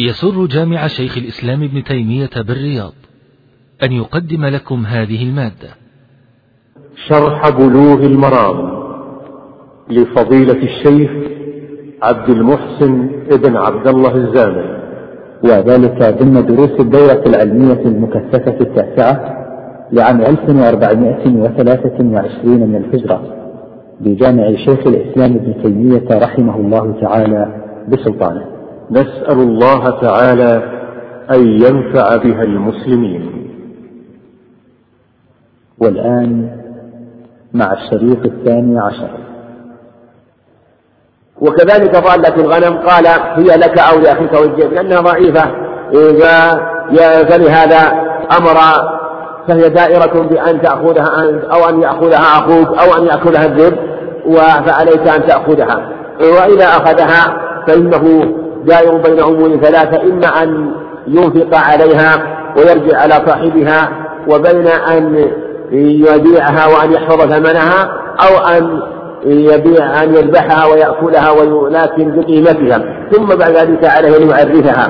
يسر جامع شيخ الإسلام ابن تيمية بالرياض أن يقدم لكم هذه المادة. شرح بلوغ المرام لفضيلة الشيخ عبد المحسن ابن عبد الله الزامل. وذلك ضمن دروس الدورة العلمية المكثفة التاسعة لعام 1423 من الهجرة بجامع شيخ الإسلام ابن تيمية رحمه الله تعالى بسلطانه. نسأل الله تعالى أن ينفع بها المسلمين. والآن مع الشريط الثاني عشر. وكذلك ضالة الغنم قال هي لك أو لأخيك والجيب لأنها ضعيفة. فلهذا أمر فهي دائرة بأن تأخذها أو أن يأخذها أخوك أو أن يأكلها الذئب فعليك أن تأخذها. وإذا أخذها فإنه دائر بين أمور ثلاثة إما أن ينفق عليها ويرجع على صاحبها وبين أن يبيعها وأن يحفظ ثمنها أو أن يبيع أن يذبحها ويأكلها ولكن بقيمتها ثم بعد ذلك عليه أن يعرفها.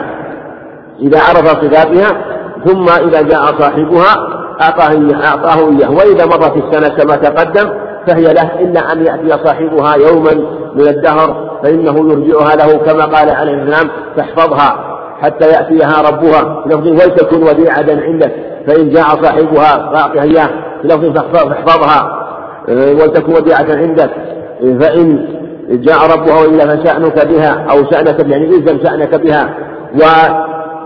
إذا عرف صفاتها ثم إذا جاء صاحبها أعطاه إياه وإذا مرت السنة كما تقدم فهي له إلا أن يأتي صاحبها يوما من الدهر فإنه يرجعها له كما قال عليه السلام فاحفظها حتى يأتيها ربها. لفظ ولتكن وديعة عندك فإن جاء صاحبها فأعطها إياه. لفظ فاحفظها آه، ولتكن وديعة عندك. فإن جاء ربها وإلا فشأنك بها أو شأنك يعني إلزم شأنك بها. و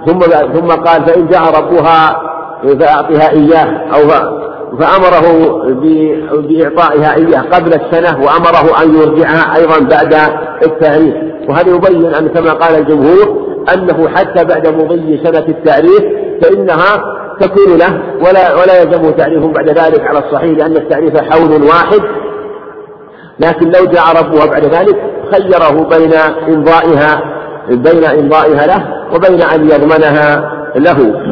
ثم ثم قال فإن جاء ربها فأعطها إياه أو فأمره بإعطائها إياه قبل السنة وأمره أن يرجعها أيضا بعد التعريف. وهذا يبين أن كما قال الجمهور أنه حتى بعد مضي سنة التعريف فإنها تكون له ولا ولا يلزمه تعريف بعد ذلك على الصحيح لأن التعريف حول واحد. لكن لو جاء ربها بعد ذلك خيره بين إمضائها بين إمضائها له وبين أن يضمنها له.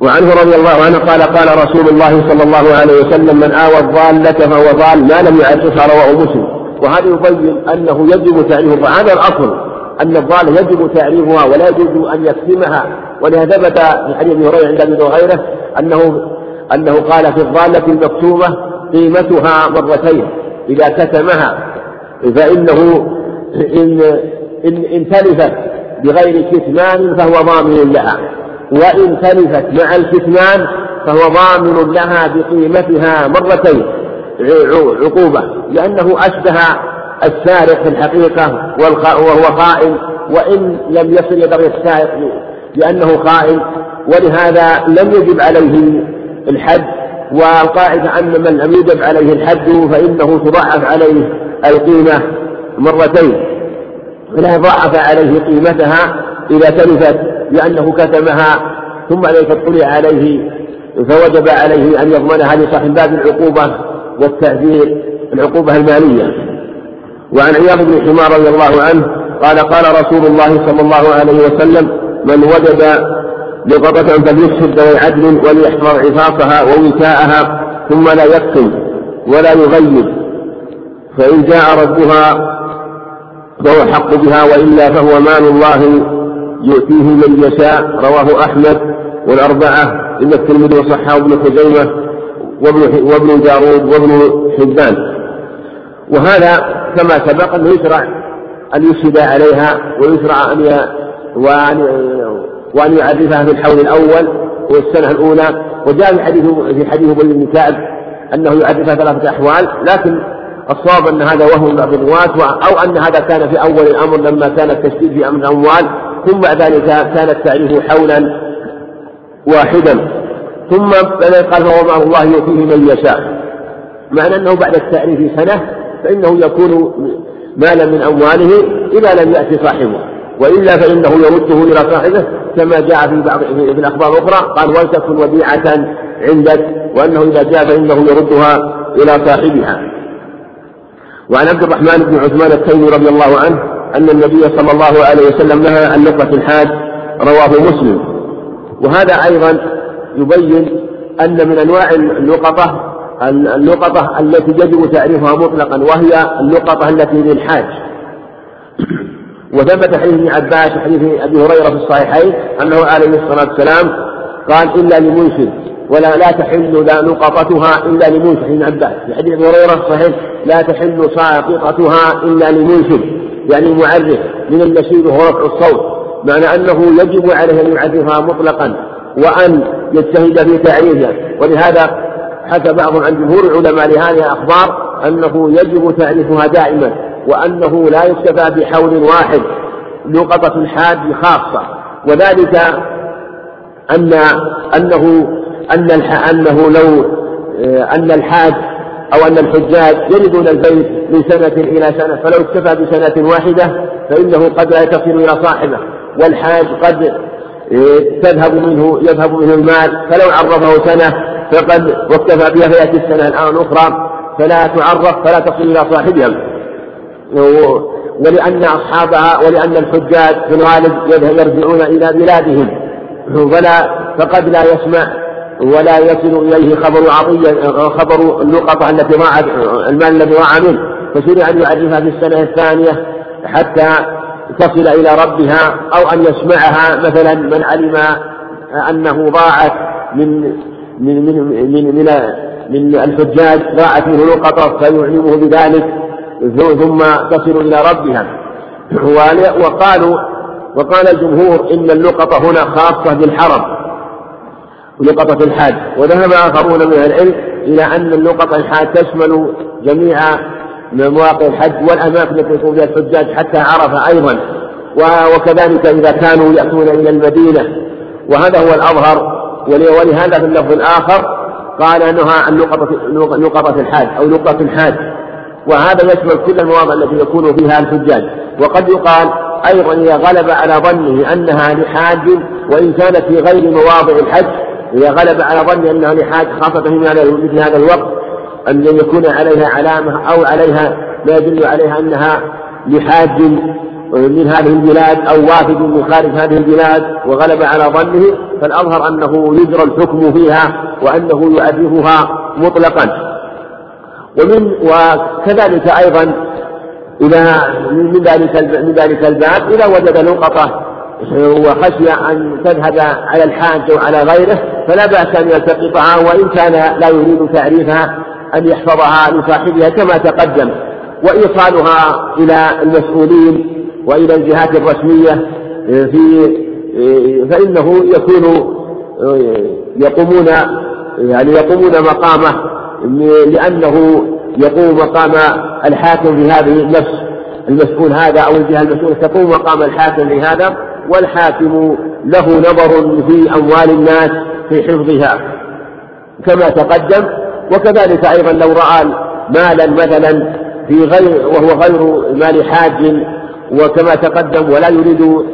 وعنه رضي الله عنه قال قال رسول الله صلى الله عليه وسلم من آوى الضالة فهو ضال ما لم يعرفها رواه مسلم. وهذا يبين أنه يجب تعريف هذا الأصل أن الضالة يجب تعريفها ولا يجوز أن يكتمها ولهذا ثبت في حديث ابن هريرة عند أبي وغيره أنه أنه قال في الضالة المكتومة قيمتها مرتين. إذا كتمها فإنه إن إن, إن تلفت بغير كتمان فهو ضامن لها. وإن تلفت مع الكتمان فهو ضامن لها بقيمتها مرتين عقوبة لأنه أشبه السارق في الحقيقة وهو خائن وإن لم يصل يد السارق لأنه خائن ولهذا لم يجب عليه الحد. والقاعدة أن من لم يجب عليه الحد فإنه تضاعف عليه القيمة مرتين. فلا ضاعف عليه قيمتها إذا تلفت لأنه كتمها ثم ليس اطلع عليه فوجب عليه أن يضمنها لصاحب باب العقوبة والتعذير العقوبة المالية. وعن عياض بن حمار رضي الله عنه قال قال رسول الله صلى الله عليه وسلم من وجد لقطة فليشهد ذوي عدل وليحفظ عفافها ووكاءها ثم لا يكتم ولا يغيب. فإن جاء ربها فهو حق بها وإلا فهو مال الله يؤتيه من يشاء رواه أحمد والأربعة إلا الترمذي وصححه ابن خزيمة وابن وابن جارود وابن حبان. وهذا كما سبق أنه يشرع أن يشهد عليها ويشرع أن وأن وأن يعرفها في الحول الأول والسنة الأولى. وجاء في حديث في حديث أبي بن كعب أنه يعرفها ثلاثة أحوال لكن الصواب أن هذا وهم بعض الرواة أو أن هذا كان في أول الأمر لما كان التشديد في أمر الأموال. ثم بعد ذلك كان التعريف حولا واحدا. ثم قال فهو ما الله يؤتيه من يشاء. معنى أنه بعد التعريف سنة فإنه يكون مالا من أمواله إذا لم يأتي صاحبه. وإلا فإنه يرده إلى صاحبه كما جاء في بعض في الأخبار الأخرى. قال ولتكن وديعة عندك وأنه إذا جاء فإنه يردها إلى صاحبها. وعن عبد الرحمن بن عثمان التيمي رضي الله عنه أن النبي صلى الله عليه وسلم نهى عن نقرة الحاج رواه مسلم. وهذا أيضا يبين أن من أنواع اللقطة اللقطة التي يجب تعريفها مطلقا وهي اللقطة التي للحاج. وثبت حديث ابن عباس وحديث أبي هريرة في الصحيحين أنه عليه الصلاة والسلام قال إلا لمنشد ولا لا تحل لا نقطتها إلا لمنشد. ابن عباس في حديث أبي هريرة الصحيح لا تحل ساقطتها إلا لمنشد. يعني معرف من النشيد وهو رفع الصوت معنى أنه يجب عليه أن يعرفها مطلقا وأن يجتهد في تعريفها. ولهذا حكى بعضهم عن جمهور العلماء لهذه الأخبار أنه يجب تعريفها دائما وأنه لا يكتفى بحول واحد لقطة الحاج خاصة. وذلك أن أنه أن أنه لو أن الحاج أو أن الحجاج يردون البيت من سنة إلى سنة فلو اكتفى بسنة واحدة فإنه قد لا تصل إلى صاحبه والحاج قد تذهب منه يذهب منه المال فلو عرفه سنة فقد واكتفى بها فيأتي السنة الآن الأخرى فلا تعرف فلا تصل إلى صاحبها. ولأن أصحابها ولأن الحجاج في الغالب يرجعون إلى بلادهم فلا فقد لا يسمع ولا يصل إليه خبر عطية خبر اللقطة التي ضاعت المال الذي ضاع منه. فشرع أن يعرفها في السنة الثانية حتى تصل إلى ربها أو أن يسمعها. مثلا من علم أنه ضاعت من من من من من, من الحجاج ضاعت منه لقطة فيعلمه بذلك ثم تصل إلى ربها. وقالوا وقال الجمهور إن اللقطة هنا خاصة بالحرم. لقطة الحاج وذهب آخرون من العلم إلى أن اللقطة الحاج تشمل جميع مواقع الحج والأماكن التي يكون فيها الحجاج حتى عرف أيضا. وكذلك إذا كانوا يأتون إلى المدينة. وهذا هو الأظهر. ولهذا في اللفظ الآخر قال أنها عن لقطة الحاج أو لقطة الحاج وهذا يشمل كل المواضع التي يكون فيها الحجاج. وقد يقال أيضا إذا غلب على ظنه أنها لحاج وإن كانت في غير مواضع الحج إذا غلب على ظنه أنها لحاج خاصة في مثل هذا الوقت أن يكون عليها علامة أو عليها ما يدل عليها أنها لحاج من هذه البلاد أو وافد من خارج هذه البلاد وغلب على ظنه فالأظهر أنه يجرى الحكم فيها وأنه يعرفها مطلقا. ومن وكذلك أيضا إذا من ذلك من ذلك الباب إذا وجد لقطة وخشي أن تذهب على الحاج أو على غيره فلا بأس أن يلتقطها وإن كان لا يريد تعريفها أن يحفظها لصاحبها كما تقدم. وإيصالها إلى المسؤولين وإلى الجهات الرسمية في فإنه يكون يقومون يعني يقومون مقامه لأنه يقوم مقام الحاكم في هذه النفس. المسؤول هذا أو الجهة المسؤولة تقوم مقام الحاكم في هذا. والحاكم له نظر في أموال الناس في حفظها كما تقدم. وكذلك أيضا لو رأى مالا مثلا في غير وهو غير مال حاج وكما تقدم ولا يريد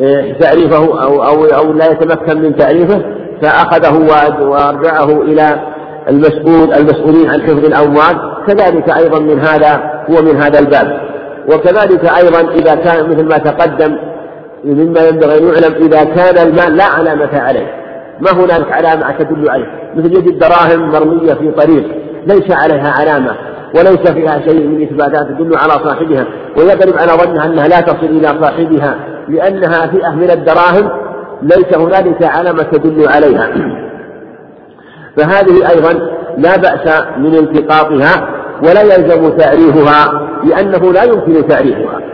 آه، تعريفه أو أو أو لا يتمكن من تعريفه فأخذه وأرجعه إلى المسؤول المسؤولين عن حفظ الأموال. كذلك أيضا من هذا هو من هذا الباب. وكذلك أيضا إذا كان مثل ما تقدم مما ينبغي أن يعلم إذا كان المال لا علامة عليه. ما هنالك علامة تدل عليه. مثل يجد دراهم مرمية في طريق ليس عليها علامة وليس فيها شيء من إثباتات تدل على صاحبها ويغلب على ظنها أنها لا تصل إلى صاحبها لأنها فئة من الدراهم ليس هنالك علامة تدل عليها. فهذه أيضا لا بأس من التقاطها ولا يلزم تعريفها لأنه لا يمكن تعريفها.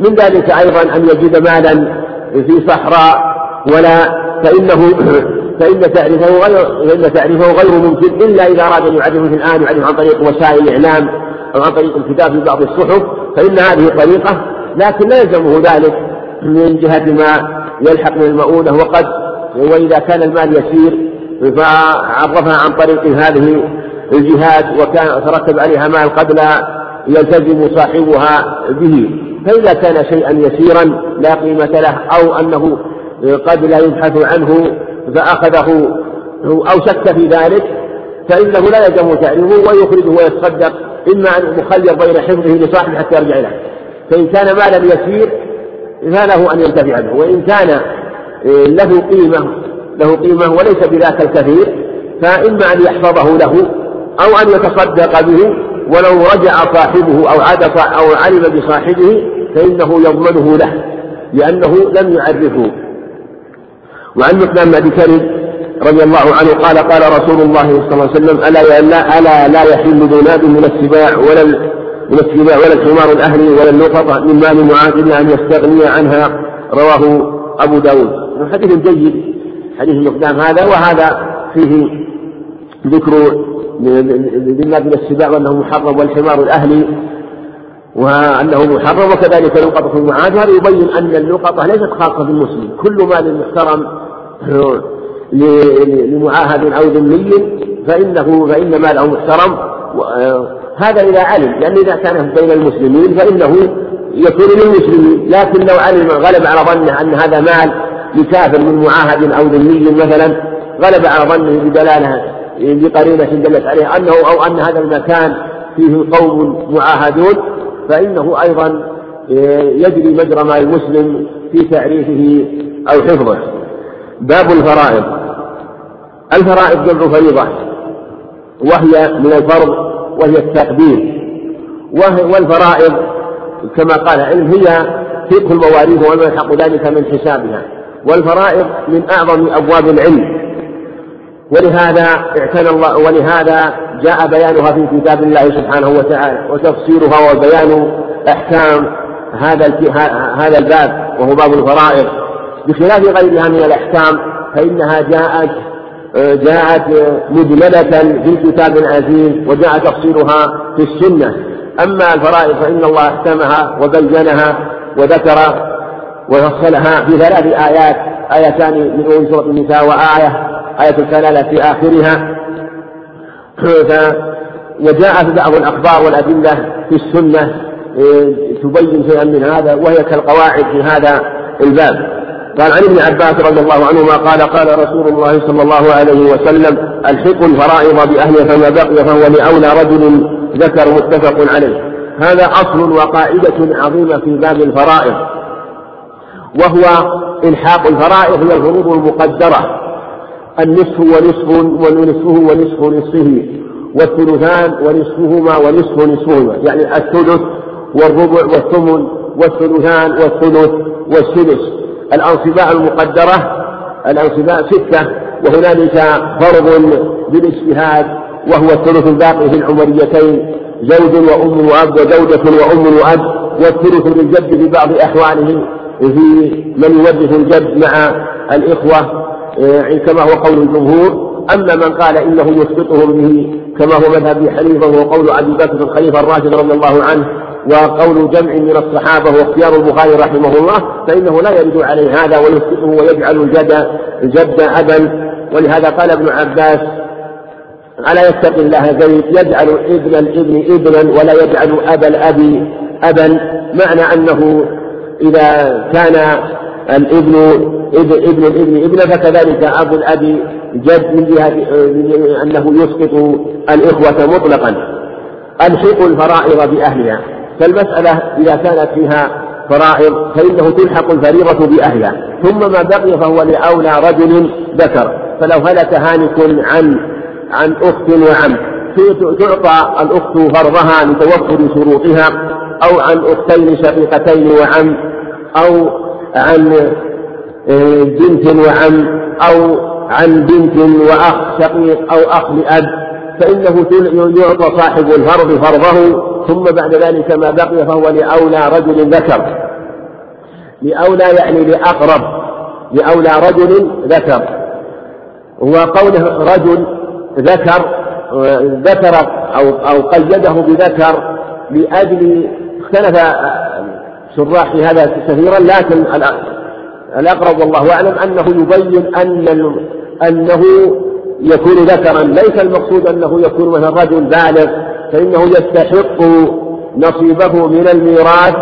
من ذلك أيضا أن يجد مالا في صحراء ولا فإنه فإن تعريفه غير فإن تعريفه غير ممكن إلا إذا أراد أن يعرفه في الآن يعرفه عن طريق وسائل الإعلام أو عن طريق الكتاب في بعض الصحف فإن هذه طريقة لكن لا يلزمه ذلك من جهة ما يلحق من المؤونة وقد وإذا كان المال يسير فعرفها عن طريق هذه الجهاد وكان ترتب عليها مال قد لا يلتزم صاحبها به. فإذا كان شيئا يسيرا لا قيمة له أو أنه قد لا يبحث عنه فأخذه أو شك في ذلك فإنه لا يلزم تعريفه ويخرجه ويتصدق إما أن مخير بين حفظه لصاحبه حتى يرجع إليه. فإن كان مالا يسير فله أن ينتفع به وإن كان له قيمة له قيمة وليس بذاك الكثير فإما أن يحفظه له أو أن يتصدق به ولو رجع صاحبه أو عاد أو علم بصاحبه فإنه يضمنه له لأنه لم يعرفه. وعن مقدام بن كرب رضي الله عنه قال قال رسول الله صلى الله عليه وسلم ألا لا ألا لا يحل ذناب من السباع ولا من السباع ولا الحمار الأهلي ولا اللقطة من مال معاذ إلا أن يستغني عنها. رواه أبو داود. حديث جيد حديث المقدام هذا وهذا فيه ذكر ذناب من السباع وأنه محرم والحمار الأهلي وأنه محرم وكذلك لقطة المعاد. هذا يبين أن اللقطة ليست خاصة بالمسلم. كل مال محترم لمعاهد أو ذمي فإنه فإن ماله محترم. هذا إذا علم. لأن إذا كان بين المسلمين فإنه يكون للمسلمين. لكن لو علم غلب على ظنه أن هذا مال لكافر من معاهد أو ذمي مثلا غلب على ظنه بدلالة بقرينة دلت عليه أنه أو أن هذا المكان فيه قوم معاهدون فإنه أيضا يجري مجرى ما المسلم في تعريفه أو حفظه. باب الفرائض. الفرائض جمع فريضة وهي من الفرض وهي التقدير. والفرائض كما قال العلم هي فقه المواريث وما يلحق ذلك من حسابها. والفرائض من أعظم أبواب العلم. ولهذا اعتنى الله ولهذا جاء بيانها في كتاب الله سبحانه وتعالى وتفسيرها وبيان أحكام هذا هذا الباب وهو باب الفرائض. بخلاف غيرها من الأحكام فإنها جاءت جاءت مجملة في الكتاب العزيز وجاء تفصيلها في السنة. أما الفرائض فإن الله أحكمها وبينها وذكر وفصلها في ثلاث آيات. آيتان من أول سورة النساء وآية آية الكلالة في آخرها. وجاء بعض الأخبار والأدلة في السنة تبين شيئا من هذا وهي كالقواعد في هذا الباب. قال عن ابن عباس رضي الله عنهما قال قال رسول الله صلى الله عليه وسلم الحقوا الفرائض بأهلها فما بقي فهو لأولى رجل ذكر متفق عليه. هذا أصل وقاعدة عظيمة في باب الفرائض وهو إلحاق الفرائض هي الفروض المقدرة. النصف ونصف ونصفه ونصف نصفه والثلثان ونصفهما ونصف نصفهما يعني الثلث والربع والثمن والثلثان والثلث والسدس الأنصباء المقدرة الأنصباء ستة وهنالك فرض بالاجتهاد وهو الثلث الباقي في العمريتين زوج وأم وأب وزوجة وأم وأب والثلث للجد في بعض أحواله في من يورث الجد مع الإخوة إيه، كما هو قول الجمهور. أما من قال إنه يسقطهم به كما هو مذهب حنيفة وهو قول أبي بكر الخليفة الراشد رضي الله عنه وقول جمع من الصحابة واختيار البخاري رحمه الله فإنه لا يرد عليه هذا ويسقطه ويجعل الجد الجد أبا. ولهذا قال ابن عباس ألا يتقي الله زيد؟ يجعل ابن الابن ابنا ولا يجعل أبا الأب أبا. معنى أنه إذا كان الابن ابن ابن الابن ابن فكذلك أبو الأب جد من جهة أنه يسقط الإخوة مطلقا. ألحق الفرائض بأهلها. فالمسألة إذا كانت فيها فرائض فإنه تلحق الفريضة بأهلها. ثم ما بقي فهو لأولى رجل ذكر. فلو هلك هالك عن عن أخت وعم. تعطى الأخت فرضها لتوفر شروطها. أو عن أختين شقيقتين وعم أو عن آه، بنت وعم أو عن بنت وأخ شقيق أو أخ لأب فإنه يعطى صاحب الفرض فرضه ثم بعد ذلك ما بقي فهو لأولى رجل ذكر. لأولى يعني لأقرب لأولى رجل ذكر. وقوله رجل ذكر ذكر أو أو قيده بذكر لأجل اختلف شراح في هذا كثيرا لكن الأقرب والله أعلم أنه يبين أن أنه يكون ذكرا. ليس المقصود أنه يكون مثلا رجل بالغ فإنه يستحق نصيبه من الميراث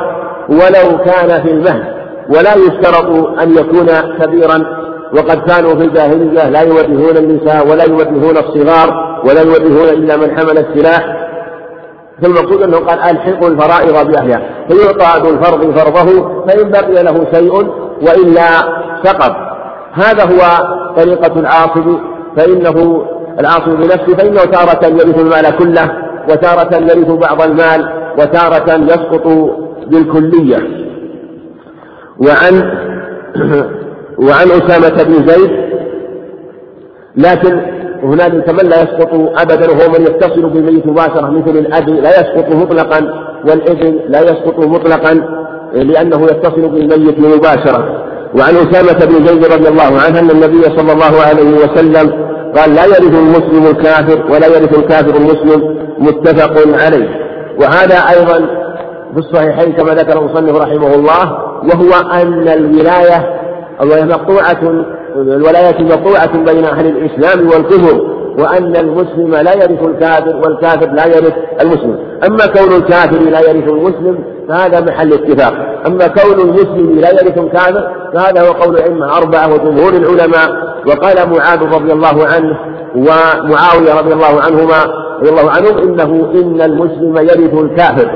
ولو كان في المهد ولا يشترط أن يكون كبيرا. وقد كانوا في الجاهلية لا يورثون النساء ولا يورثون الصغار ولا يورثون إلا من حمل السلاح. فالمقصود أنه قال ألحقوا الفرائض بأهلها. فيعطى ذو الفرض فرضه فإن بقي له شيء وإلا سقط. هذا هو طريقة العاصب فإنه العاصب بنفسه فإنه تارة يرث المال كله وتارة يرث بعض المال وتارة يسقط بالكلية. وعن وعن أسامة بن زيد لكن هنالك من لا يسقط أبدا وهو من يتصل بالميت مباشرة مثل الأب لا يسقط مطلقا والإبن لا يسقط مطلقا لأنه يتصل بالميت مباشرة. وعن أسامة بن زيد رضي الله عنه أن النبي صلى الله عليه وسلم قال لا يرث المسلم الكافر ولا يرث الكافر المسلم متفق عليه. وهذا أيضا في الصحيحين كما ذكر المصنف رحمه الله وهو أن الولاية مقطوعة الولاية مقطوعة بين أهل الإسلام والكفر وأن المسلم لا يرث الكافر والكافر لا يرث المسلم. أما كون الكافر لا يرث المسلم فهذا محل اتفاق. أما كون المسلم لا يرث الكافر فهذا هو قول الأئمة أربعة وجمهور العلماء. وقال معاذ رضي الله عنه ومعاوية رضي الله عنهما رضي الله عنهم إنه إن المسلم يرث الكافر.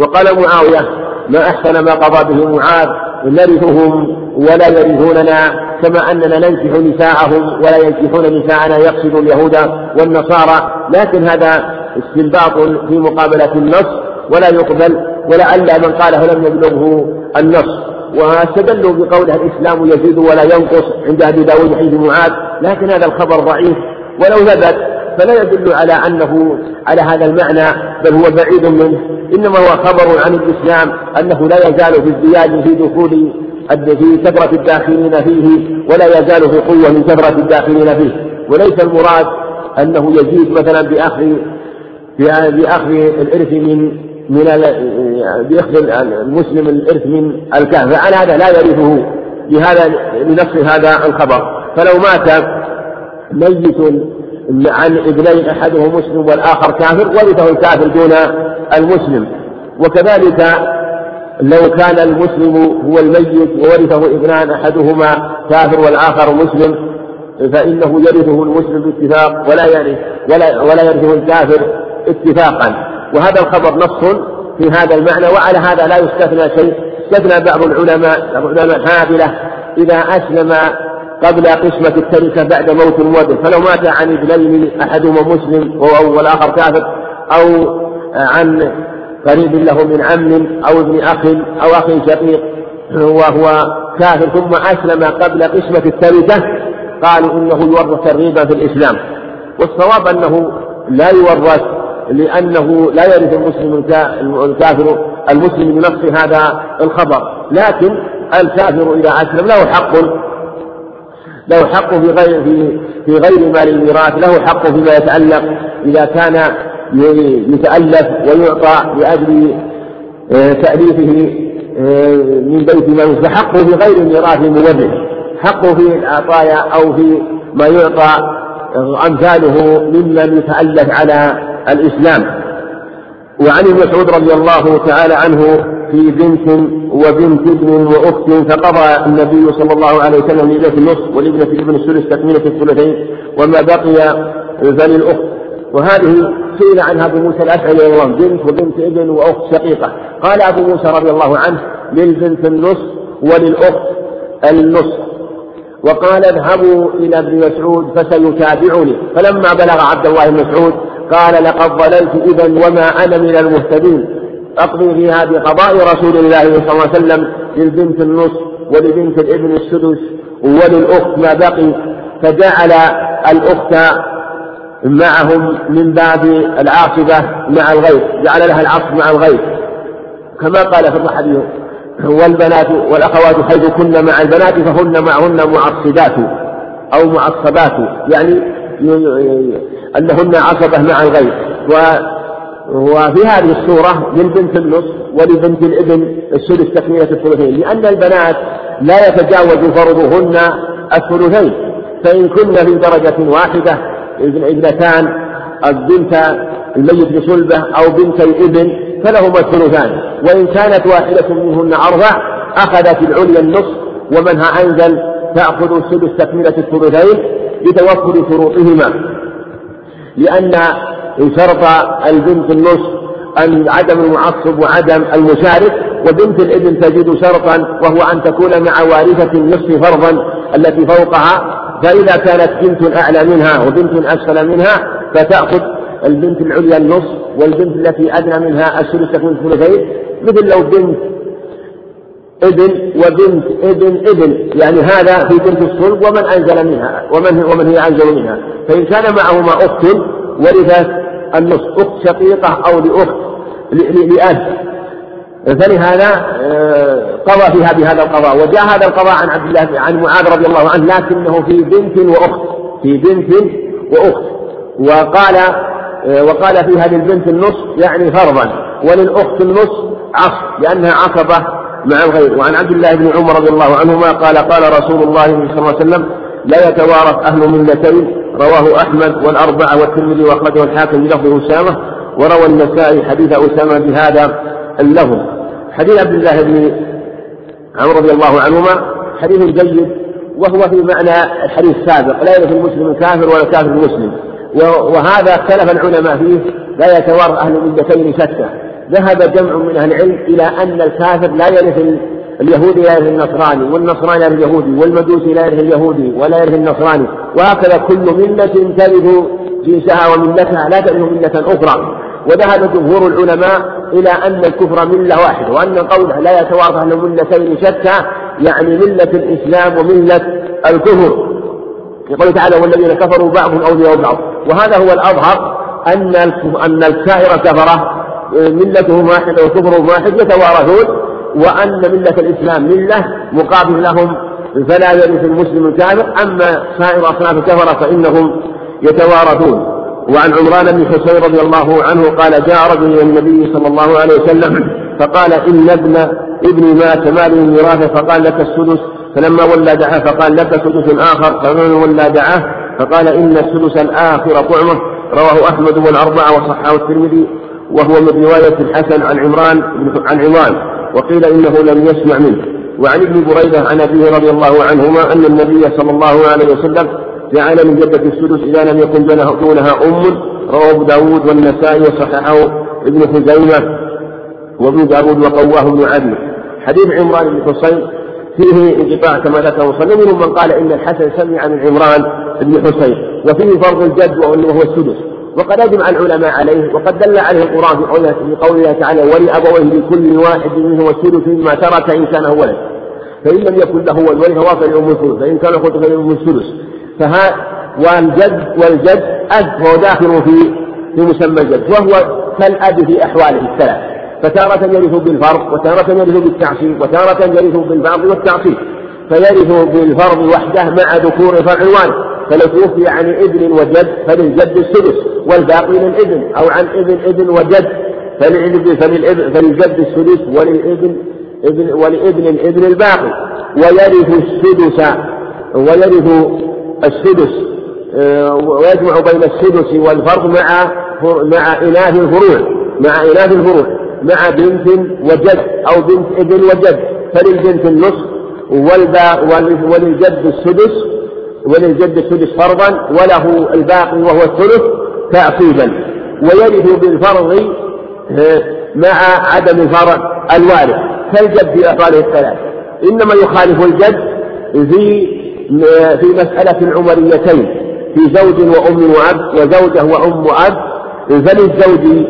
وقال معاوية ما أحسن ما قضى به معاذ نرثهم ولا يرثوننا كما أننا ننكح نساءهم ولا ينكحون نساءنا يقصد اليهود والنصارى. لكن هذا استنباط في مقابلة النص ولا يقبل ولعل من قاله لم يبلغه النص. واستدلوا بقوله الإسلام يزيد ولا ينقص عند أبي داود حديث معاذ. لكن هذا الخبر ضعيف. ولو ثبت فلا يدل على أنه على هذا المعنى بل هو بعيد منه. إنما هو خبر عن الإسلام أنه لا يزال في ازدياد في دخول في كثرة الداخلين فيه ولا يزال في قوة من كثرة الداخلين فيه. وليس المراد أنه يزيد مثلا بأخذ بأخذ الإرث من من بأخذ المسلم الإرث من الكهف. فعلى هذا لا يرثه. لهذا لنص هذا الخبر. فلو مات ميت عن ابنين أحدهم مسلم والآخر كافر ورثه الكافر دون المسلم. وكذلك لو كان المسلم هو الميت وورثه ابنان أحدهما كافر والآخر مسلم فإنه يرثه المسلم باتفاق ولا يرث ولا ولا يرثه الكافر اتفاقا. وهذا الخبر نص في هذا المعنى وعلى هذا لا يستثنى شيء. استثنى بعض العلماء العلماء الحافلة إذا أسلم قبل قسمة التركة بعد موت المورث فلو مات عن ابنين أحدهما مسلم والآخر كافر أو عن قريب له من عم أو ابن أخ أو أخ شقيق وهو كافر ثم أسلم قبل قسمة التركة قالوا إنه يورث الربا في الإسلام. والصواب أنه لا يورث لأنه لا يرث المسلم الكافر المسلم بنص هذا الخبر. لكن الكافر إذا أسلم له حق له حق في غير في في غير مال الميراث له حق فيما يتعلق إذا كان يتألف ويعطى لأجل آه، تأليفه آه، من بيت مال فحقه في غير الميراث مورث حقه في العطايا أو في ما يعطى أمثاله ممن يتألف على الإسلام. وعن ابن مسعود رضي الله تعالى عنه في بنت وبنت ابن وأخت فقضى النبي صلى الله عليه وسلم لابنة النصف ولابنة الابن الثلث تكملة الثلثين وما بقي فللاخت وهذه سئل عنها أبو موسى الأشعري رضي الله عنه بنت وبنت ابن وأخت شقيقة. قال أبو موسى رضي الله عنه للبنت النصف وللأخت النصف. وقال اذهبوا إلى ابن مسعود فسيتابعني. فلما بلغ عبد الله بن مسعود قال لقد ضللت إذا وما أنا من المهتدين. أقضي فيها بقضاء رسول الله صلى الله عليه وسلم للبنت النصف ولبنت الابن السدس وللأخت ما بقي. فجعل الأخت معهم من باب العاصبة مع الغير جعل لها العصب مع الغير كما قال في الحديث والبنات والأخوات حيث كن مع البنات فهن معهن معصبات أو معصبات يعني أنهن عصبة مع الغير و وفي هذه الصورة للبنت النصف ولبنت الإبن السدس تكملة الثلثين لأن البنات لا يتجاوز فرضهن الثلثين فإن كن في درجة واحدة ابنتان البنت الميت بصلبة أو بنت الابن فلهما الثلثان. وإن كانت واحدة منهن أربع أخذت العليا النصف ومنها أنزل تأخذ السدس تكملة الثلثين لتوفر شروطهما. لأن شرط البنت النصف أن عدم المعصب وعدم المشارك وبنت الابن تجد شرطا وهو أن تكون مع وارثة النصف فرضا التي فوقها فإذا كانت بنت أعلى منها وبنت أسفل منها فتأخذ البنت العليا النصف والبنت التي أدنى منها الثلث تكون ثلثين مثل لو بنت ابن وبنت ابن ابن. يعني هذا في بنت الصلب ومن أنزل منها ومن ومن هي أنزل منها. فإن كان معهما أخت ورثت النصف أخت شقيقة أو لأخت لأب. فلهذا آه، قضى فيها بهذا القضاء وجاء هذا القضاء عن عبد الله عن معاذ رضي الله عنه لكنه في بنت وأخت في بنت وأخت. وقال وقال فيها للبنت النصف يعني فرضا وللأخت النصف عصر لأنها عصبة مع الغير. وعن عبد الله بن عمر رضي الله عنهما قال قال رسول الله صلى الله عليه وسلم لا يتوارث أهل ملتين رواه أحمد والأربعة والترمذي وأخرجه الحاكم بلفظ أسامة وروى النسائي حديث أسامة بهذا اللفظ. حديث عبد الله بن عمرو رضي الله عنهما حديث جيد وهو في معنى الحديث السابق لا يرث المسلم الكافر ولا الكافر المسلم. وهذا اختلف العلماء فيه لا يتوارث أهل الملتين شتى. ذهب جمع من أهل العلم إلى أن الكافر لا يرث اليهودي لا يرث النصراني والنصراني لا يرث اليهودي والمجوسي لا يرث اليهودي ولا يرث النصراني. وهكذا كل ملة ترث جنسها وملتها لا ترث ملة أخرى. وذهب جمهور العلماء إلى أن الكفر ملة واحدة وأن قوله لا يتوارث أهل ملتين شتى يعني ملة الإسلام وملة الكفر. يقول تعالى والذين كفروا بعضهم أولياء بعض. وهذا هو الأظهر أن أن الكائر كفرة ملتهم واحدة وكفرهم واحد يتوارثون وأن ملة الإسلام ملة مقابل لهم فلا يرث المسلم الكافر. أما سائر أصناف الكفرة فإنهم يتوارثون. وعن عمران بن حسين رضي الله عنه قال جاء رجل إلى النبي صلى الله عليه وسلم فقال إن ابن ابني مات مالي ميراثه فقال لك السدس. فلما ولى دعاه فقال لك سدس آخر. فمن ولى دعاه فقال إن السدس الآخر طعمه. رواه أحمد والأربعة وصححه الترمذي وهو من رواية الحسن عن عمران عن عمران. وقيل إنه لم يسمع منه. وعن ابن بريدة عن أبيه رضي الله عنهما أن النبي صلى الله عليه وسلم جعل من جدة السدس إذا لم يكن دونها أم رواه أبو داود والنسائي وصححه ابن خزيمة وابن داود وقواه ابن عدي حديث عمران بن حسين فيه انقطاع كما ذكر مصنف منهم من قال إن الحسن سمع من عمران بن حسين وفيه فرض الجد وهو السدس. وقد أجمع العلماء عليه وقد دل عليه القرآن في قوله تعالى ولابويه لكل واحد منهم السدس مما ترك إن كان ولد. فإن لم يكن له ولد ورث لام الثلث فإن كان اخوته فلام الثلث فها والجد والجد أب هو داخل في في مسمى الجد وهو كالأب في أحواله الثلاث. فتارة يرث بالفرض وتارة يرث بالتعصيب وتارة يرث بالفرض والتعصيب. فيرث بالفرض وحده مع ذكور فالعنوان فلو توفي عن ابن وجد فللجد السدس والباقي للابن أو عن ابن ابن وجد. فللابن فللجد السدس وللابن ابن ولابن الابن الباقي. ويرث السدس ويرث السدس آه، ويجمع بين السدس والفرض مع مع إناث الفروع مع إناث الفروع مع بنت وجد أو بنت ابن وجد. فللبنت النصف وللجد السدس وللجد السدس فرضا وله الباقي وهو الثلث تعصيبا ويرث بالفرض آه، مع عدم الفرع الوارث. كالجد في أفعاله الثلاث. إنما يخالف الجد في في مسألة العمريتين في زوج وأم وأب وزوجة وأم وأب. فللزوج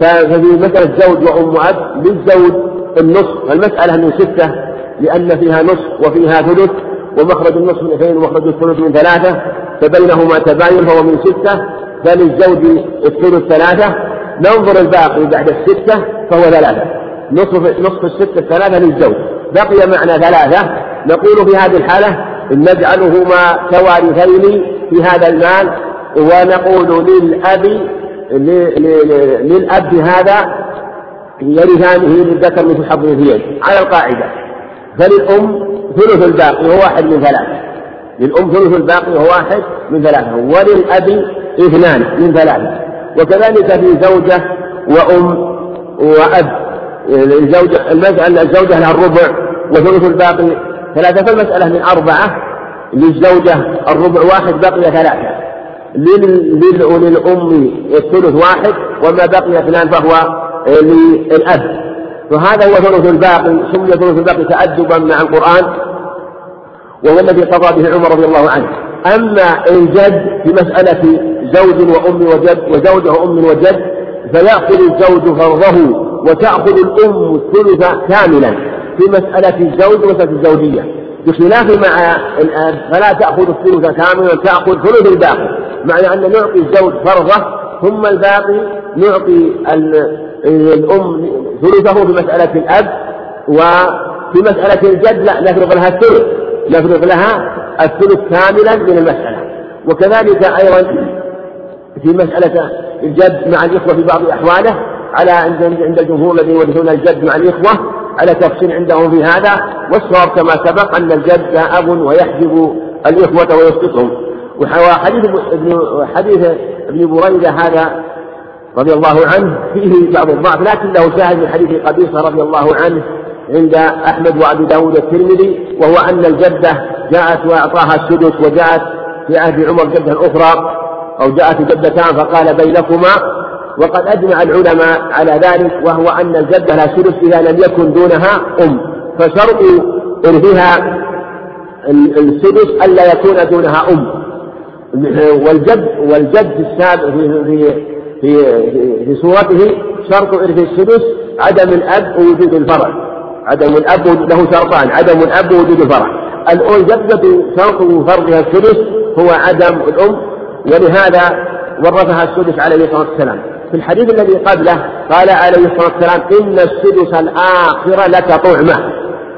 ففي مسألة زوج وأم وأب للزوج النصف. المسألة من ستة لأن فيها نصف وفيها ثلث ومخرج النصف من اثنين ومخرج الثلث من ثلاثة. فبينهما تباين فهو من ستة. فللزوج الثلث ثلاثة. ننظر الباقي بعد الستة فهو ثلاثة. نصف نصف الستة الثلاثة للزوج. بقي معنى ثلاثة. نقول في هذه الحالة نجعلهما كوارثين في هذا المال ونقول للأب للأب هذا يرثانه للذكر مثل حظ الأنثيين على القاعدة. فللأم ثلث الباقي وهو واحد من ثلاثة. للأم ثلث الباقي وهو واحد من ثلاثة. وللأب اثنان من ثلاثة. وكذلك في زوجة وأم وأب. الزوجة المسألة الزوجة لها الربع وثلث الباقي ثلاثة فالمسألة من أربعة للزوجة الربع واحد بقي ثلاثة. للأم الثلث واحد وما بقي اثنان فهو للأب. فهذا هو ثلث الباقي سمي ثلث الباقي تأدبا مع القرآن وهو الذي قضى به عمر رضي الله عنه. أما الجد في مسألة زوج وأم وجد وزوجة وأم وجد فيأخذ الزوج فرضه وتأخذ الأم الثلث كاملا. في مسألة الزوج ومسألة الزوجية. بخلاف مع الآن فلا تأخذ الثلث كاملا تأخذ ثلث الباقي. معنى أن نعطي الزوج فرضه ثم الباقي نعطي الأم ثلثه في مسألة الأب وفي مسألة الجد لا نفرض لها الثلث. نفرض لها الثلث كاملا من المسألة. وكذلك أيضا في مسألة الجد مع الإخوة في بعض أحواله على عند عند الجمهور الذين يورثون الجد مع الإخوة على تفصيل عندهم في هذا؟ والصواب كما سبق أن الجد أب ويحجب الإخوة ويسقطهم. وحديث ابن حديث ابن بريدة هذا رضي الله عنه فيه بعض الضعف لكن له شاهد من حديث قبيصة رضي الله عنه عند أحمد وأبي داود الترمذي وهو أن الجدة جاءت وأعطاها السدس وجاءت في عهد عمر جدة أخرى أو جاءت جدتان فقال بينكما وقد أجمع العلماء على ذلك وهو أن الجدة لا سدس إذا لم يكن دونها أم. فشرط إرثها السدس ألا يكون دونها أم. والجد والجد السابق في في في, في صورته شرط إرث السدس عدم الأب ووجود الفرع. عدم الأب له شرطان. عدم الأب ووجود الفرع. الجدة شرط فرضها السدس هو عدم الأم. ولهذا ورثها السدس عليه الصلاة والسلام. في الحديث الذي قبله قال عليه الصلاة والسلام إن السدس الآخر لك طعمة.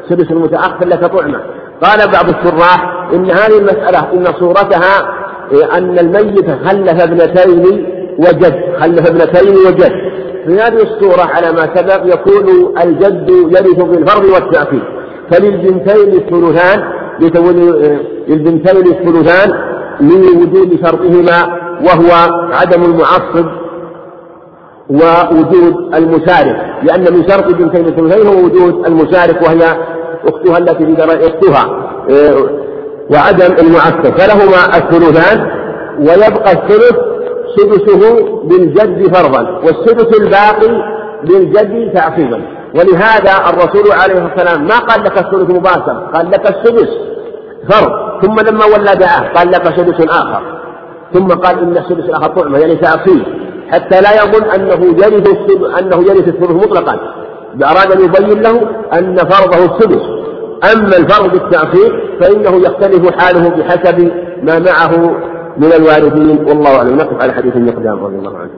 السدس المتأخر لك طعمة. قال بعض الشراح إن هذه المسألة إن صورتها أن الميت خلف ابنتين وجد خلف ابنتين وجد. في هذه الصورة على ما سبق يكون الجد يرث بالفرض والتأكيد فللبنتين الثلثان للبنتين الثلثان لوجود شرطهما وهو عدم المعصب ووجود المشارك لأن من شرط بنتين الثلثين هو وجود المشارك وهي أختها التي في أختها وعدم المعصب. فلهما الثلثان ويبقى الثلث سدسه بالجد فرضا والسدس الباقي للجد تعصيبا. ولهذا الرسول عليه الصلاة والسلام ما قال لك الثلث مباشر قال لك السدس فرض. ثم لما ولى دعاه قال لك سدس آخر. ثم قال إن السدس الآخر طعمة يعني تعصيب حتى لا يظن أنه يرث أنه يرث الثلث مطلقا. أراد أن يبين له أن فرضه السدس. أما الفرض بالتعصيب فإنه يختلف حاله بحسب ما معه من الوارثين والله أعلم. نقف على حديث المقدام رضي الله عنه.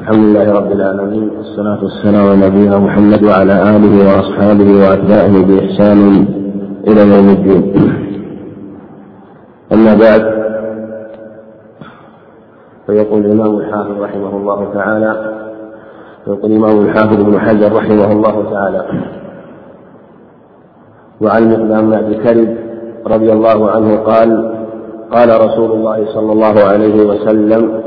الحمد لله رب العالمين والصلاة والسلام على نبينا محمد وعلى آله وأصحابه وأتباعه بإحسان إلى يوم الدين. أما بعد فيقول الإمام الحافظ رحمه الله تعالى يقول الإمام الحافظ ابن حجر رحمه الله تعالى وعن مقدام بن كرب رضي الله عنه قال قال رسول الله صلى الله عليه وسلم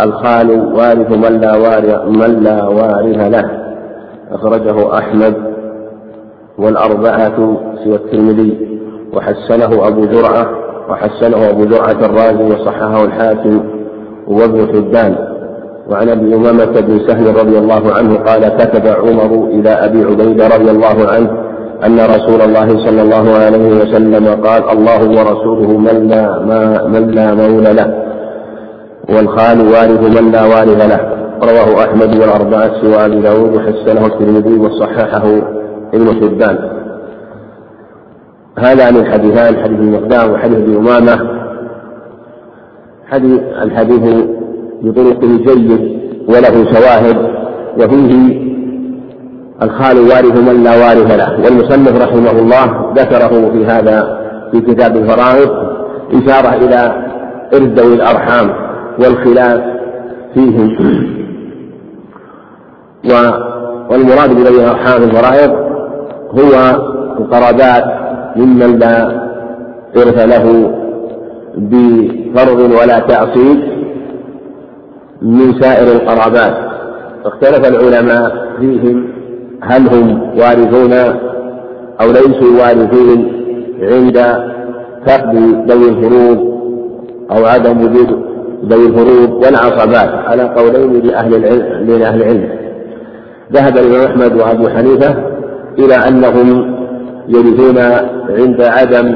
الخال وارث من لا وارث من لا وارث له أخرجه أحمد والأربعة سوى الترمذي. وحسنه أبو زرعة وحسنه أبو زرعة الرازي وصححه الحاكم وابن حبان. وعن أبي أمامة بن سهل رضي الله عنه قال كتب عمر إلى أبي عبيدة رضي الله عنه أن رسول الله صلى الله عليه وسلم قال الله ورسوله من لا ما من لا مولى له والخال وارث من لا وارث له. رواه أحمد والأربعة سوى أبي داود وحسنه الترمذي وصححه ابن حبان. هذان الحديثان حديث المقدام وحديث ابي أمامة. حديث الحديث بطرقه جيد وله شواهد وفيه الخال وارث من لا وارث له. والمصنف رحمه الله ذكره في هذا في كتاب الفرائض إشارة إلى إرث ذوي الأرحام والخلاف فيهم والمراد بذوي الأرحام الفرائض هو القرابات ممن لا إرث له بفرض ولا تعصيب من سائر القرابات. اختلف العلماء فيهم هل هم وارثون أو ليسوا وارثين عند فقد ذوي الفروض أو عدم وجود ذوي الفروض والعصبات على قولين لأهل العلم لأهل العلم. ذهب الإمام أحمد وأبو حنيفة إلى أنهم يرثون عند عدم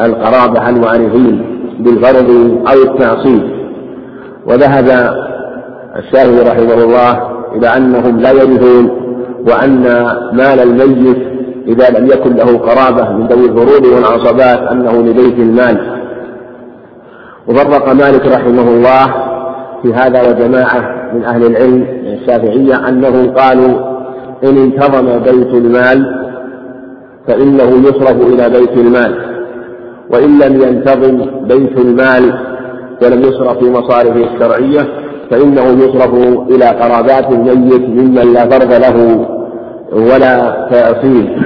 القرابة الوارثين بالفرض أو التعصيب. وذهب الشافعي رحمه الله إلى أنهم لا يرثون وأن مال الميت إذا لم يكن له قرابة من ذوي الفروض والعصبات أنه لبيت المال. وفرق مالك رحمه الله في هذا وجماعة من أهل العلم الشافعية أنهم قالوا إن انتظم بيت المال فإنه يصرف إلى بيت المال. وإن لم ينتظم بيت المال ولم يصرف في مصارفه الشرعية فإنه يصرف إلى قرابات الميت ممن لا فرض له ولا تأصيل.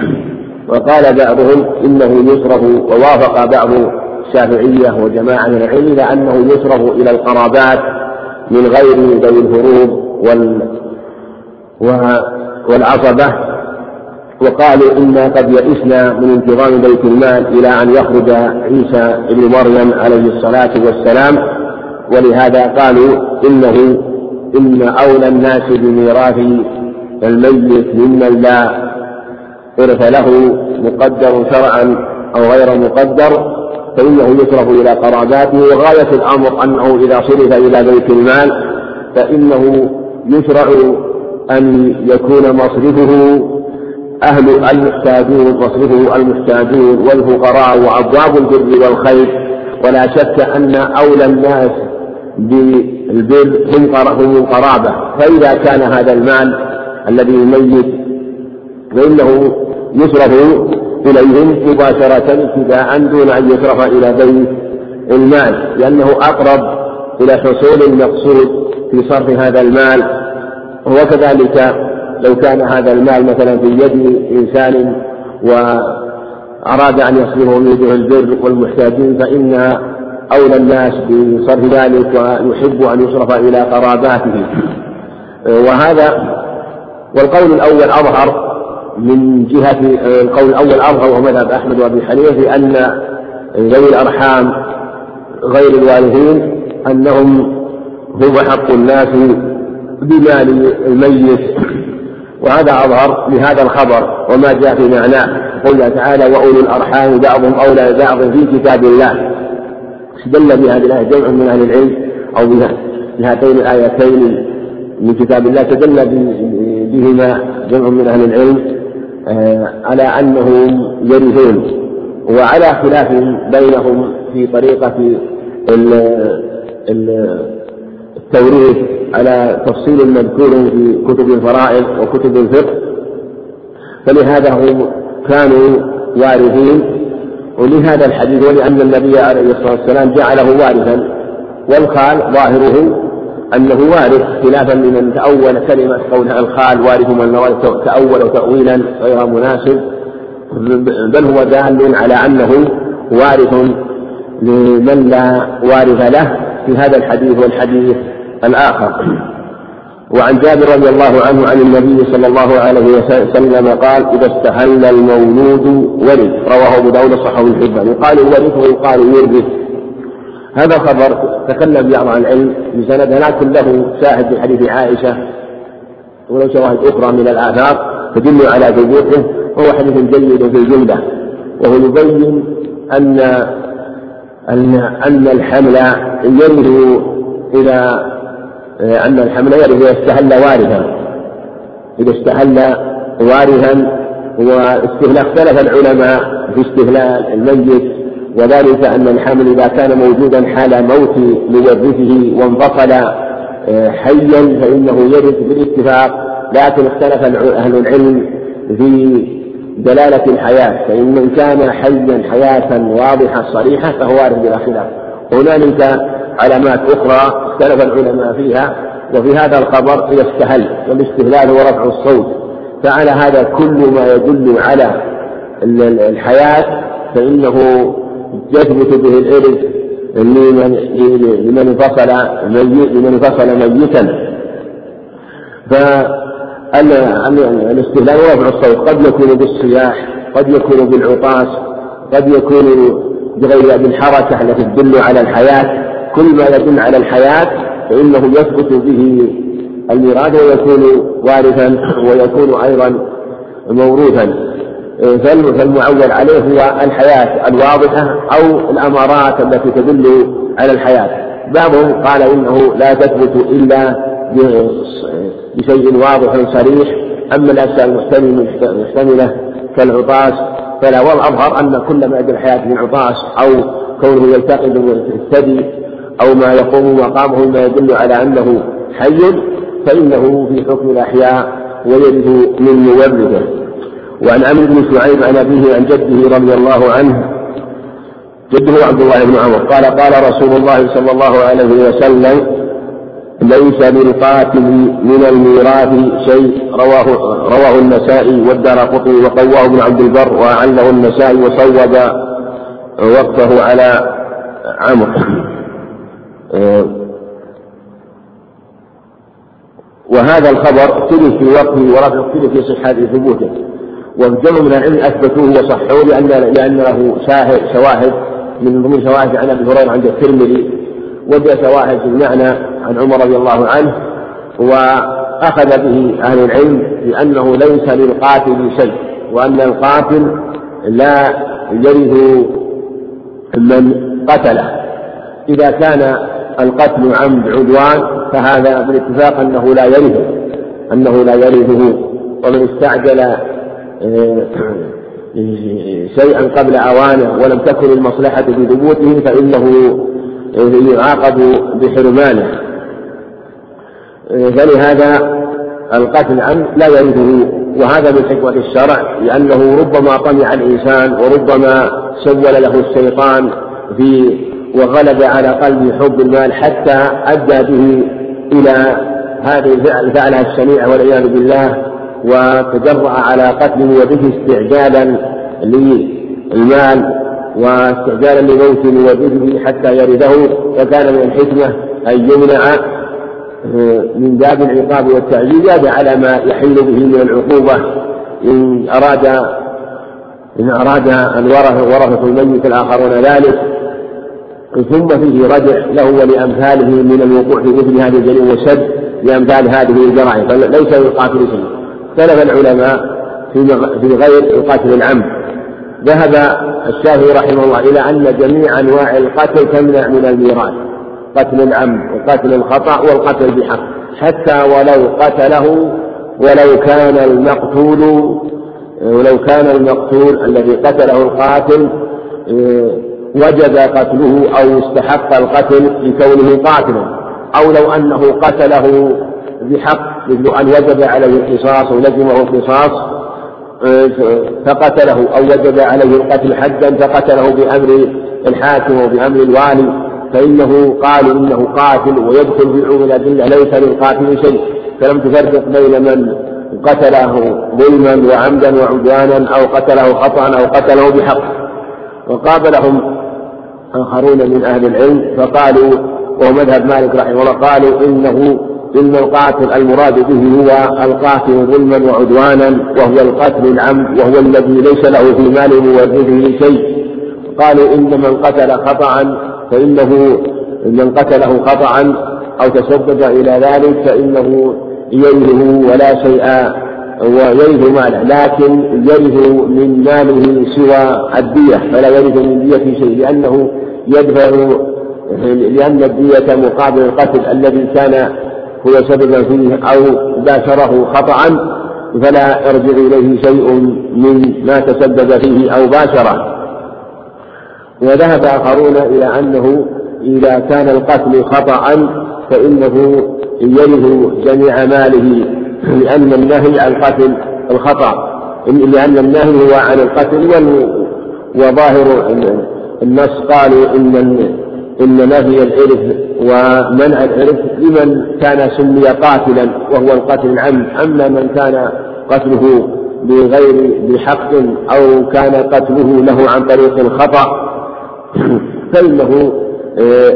وقال بعضهم إنه يصرف ووافق بعض الشافعية وجماعة من العلم إلى أنه يصرف إلى القرابات من غير ذوي الفروض وال والعصبة وقالوا إنا قد يئسنا من انتظام بيت المال إلى أن يخرج عيسى ابن مريم عليه الصلاة والسلام ولهذا قالوا إنه إن أولى الناس بميراث الميت ممن لا إرث له مقدر شرعا أو غير مقدر فإنه يصرف إلى قراباته وغاية الأمر أنه إذا صرف إلى بيت المال فإنه يشرع أن يكون مصرفه أهل المحتاجون مصرفه المحتاجون والفقراء وأبواب البر والخير. ولا شك أن أولى الناس بالبر هم القرابة فإذا كان هذا المال الذي يميت فإنه يصرف إليهم مباشرة ابتداء دون أن يصرف إلى بيت المال لأنه أقرب إلى حصول المقصود في صرف هذا المال. وكذلك لو كان هذا المال مثلا في يد إنسان وأراد أن يصرفه من وجوه البر والمحتاجين فإن أولى الناس بصرف ذلك ويحب أن يصرف إلى قراباته. وهذا والقول الأول أظهر من جهة القول الأول أظهر وهو مذهب أحمد وأبي حنيفة أن ذوي الأرحام غير الوارثين أنهم هم أحق الناس بمال الميت وهذا أظهر لهذا الخبر وما جاء في معناه. قوله تعالى وأولو الأرحام بعضهم أولى ببعض في كتاب الله. استدل بهذه الآية؟ جمع من أهل العلم أو بهاتين الآيتين من كتاب الله تدل بهما جمع من أهل العلم آه، على أنهم يرثون. وعلى خلاف بينهم في طريقة التوريث على تفصيل مذكور في كتب الفرائض وكتب الفقه. فلهذا هم كانوا وارثين. ولهذا الحديث ولأن النبي عليه الصلاة والسلام جعله وارثا. والخال ظاهره أنه وارث خلافا لمن تأول كلمة قولها الخال وارث من تأول تأويلا غير مناسب. بل هو دال على أنه وارث لمن لا وارث له. في هذا الحديث والحديث الآخر. وعن جابر رضي الله عنه عن النبي صلى الله عليه وسلم قال إذا استهل المولود ورث. رواه أبو داود صححه الحبان يقال ورث ويقال يورث هذا خبر تكلم بعض العلم بسند لكن له شاهد في حديث عائشة ولو شواهد أخرى من الآثار تدل على ثبوته وهو حديث جيد في الجملة. وهو يبين أن أن أن الحمل يرث إذا أن الحمل يرث إذا استهل وارثا. إذا استهل وارثا واستهلاك اختلف العلماء في استهلال الميت وذلك أن الحمل إذا كان موجودا حال موت مورثه وانفصل آه، حيا فإنه يرث بالاتفاق. لكن اختلف أهل العلم في دلالة الحياة فإن من كان حيا حياة واضحة صريحة فهو وارث بلا خلاف. هنالك علامات أخرى اختلف العلماء فيها وفي هذا الخبر إذا استهل والاستهلال هو رفع الصوت. فعلى هذا كل ما يدل على الحياة فإنه يثبت به الإرث لمن لمن انفصل لمن انفصل ميتا. فالاستهلال ورفع الصوت. قد يكون بالصياح قد يكون بالعطاس قد يكون بغير بالحركة التي تدل على الحياة. كل ما يدل على الحياة فإنه يثبت به الميراث ويكون وارثا ويكون أيضا موروثا. فالمعول عليه هو الحياة الواضحة أو الأمارات التي تدل على الحياة. بعضهم قال إنه لا تثبت إلا بشيء واضح صريح. أما الأشياء المحتملة كالعطاس فلا والأظهر أن كل ما يدل الحياة من عطاس أو كونه يلتقط الثدي أو ما يقوم مقامه ما يدل على أنه حي فإنه في حكم الأحياء ويرث من مورثه وعن عمرو بن شعيب عن أبيه عن جده رضي الله عنه جده عبد الله بن عمر قال قال رسول الله صلى الله عليه وسلم ليس للقاتل من الميراث شيء رواه رواه النسائي والدار قطني وقواه ابن عبد البر وأعله النسائي وصوب وقفه على عمرو. وهذا الخبر اختلف في وقته ورفع اختلف في صحة ثبوته. وجمع من العلم أثبتوه وصحوه لأن لأن له شواهد من ضمن شواهد عن أبي هريرة عند الترمذي وجاء شواهد في المعنى عن عمر رضي الله عنه وأخذ به أهل العلم بأنه ليس للقاتل شيء وأن القاتل لا يرث من قتله. إذا كان القتل عمد عدوان فهذا بالاتفاق أنه لا يرثه أنه لا يرثه ومن استعجل آه، شيئا قبل اوانه ولم تكن المصلحة في ثبوته فانه يعاقب بحرمانه. آه، فلهذا القتل عمد لا يرثه وهذا من حكمة الشرع لأنه ربما طمع الإنسان وربما سول له الشيطان في وغلب على قلبه حب المال حتى أدى به إلى هذه الفعل فعلها الشنيع والعياذ بالله وتجرأ على قتله وبه استعجالا للمال واستعجالا لموت وبه حتى يرده. فكان من الحكمة أن يمنع آه، من باب العقاب والتعذيب على ما يحل به من العقوبة. إن أراد إن أراد الورثة ورثة الميت الآخرون ذلك ثم فيه ردع له ولأمثاله من الوقوع في مثل هذه الجريمة والشد لأمثال هذه الجرائم فليس للقاتل شيء اختلف العلماء في غير القاتل العمد. ذهب الشافعي رحمه الله إلى أن جميع أنواع القتل تمنع من الميراث قتل العمد وقتل الخطأ والقتل بحق حتى ولو قتله ولو كان المقتول ولو كان المقتول الذي قتله القاتل وجب قتله أو استحق القتل لكونه قاتلا أو لو أنه قتله بحق مثل أن وجب عليه القصاص ولزمه القصاص فقتله أو وجب عليه القتل حدا فقتله بأمر الحاكم وبأمر الوالي فإنه قالوا إنه قاتل ويدخل في عموم الأدلة ليس للقاتل شيء. فلم تفرق بين من قتله ظلما وعمدا وعدوانا أو قتله خطأ أو قتله بحق. وقابلهم آخرون من أهل العلم فقالوا وهو مذهب مالك رحمه الله قالوا إنه إن القاتل المراد به هو القاتل ظلما وعدوانا وهو القتل العمد وهو الذي ليس له في مال مورثه شيء. قالوا إن من قتل خطأ فإنه من قتله خطأ أو تسبب إلى ذلك فإنه يرثه ولا شيء ويرث ماله لكن يرث من ماله سوى الدية فلا يرث من دية شيء لأنه يدفع لأن الدية مقابل القتل الذي كان هو سببا فيه أو باشره خطأ فلا يرجع إليه شيء من ما تسبب فيه أو باشره. وذهب آخرون إلى أنه إذا كان القتل خطأ فإنه يرث جميع ماله لأن النهي عن القتل الخطأ لأن النهي هو عن القتل وظاهر النص قالوا إن إن نهي الإرث ومنع الإرث لمن كان سمي قاتلا وهو القتل العمد أما من كان قتله بغير بحق أو كان قتله له عن طريق الخطأ فإنه آه،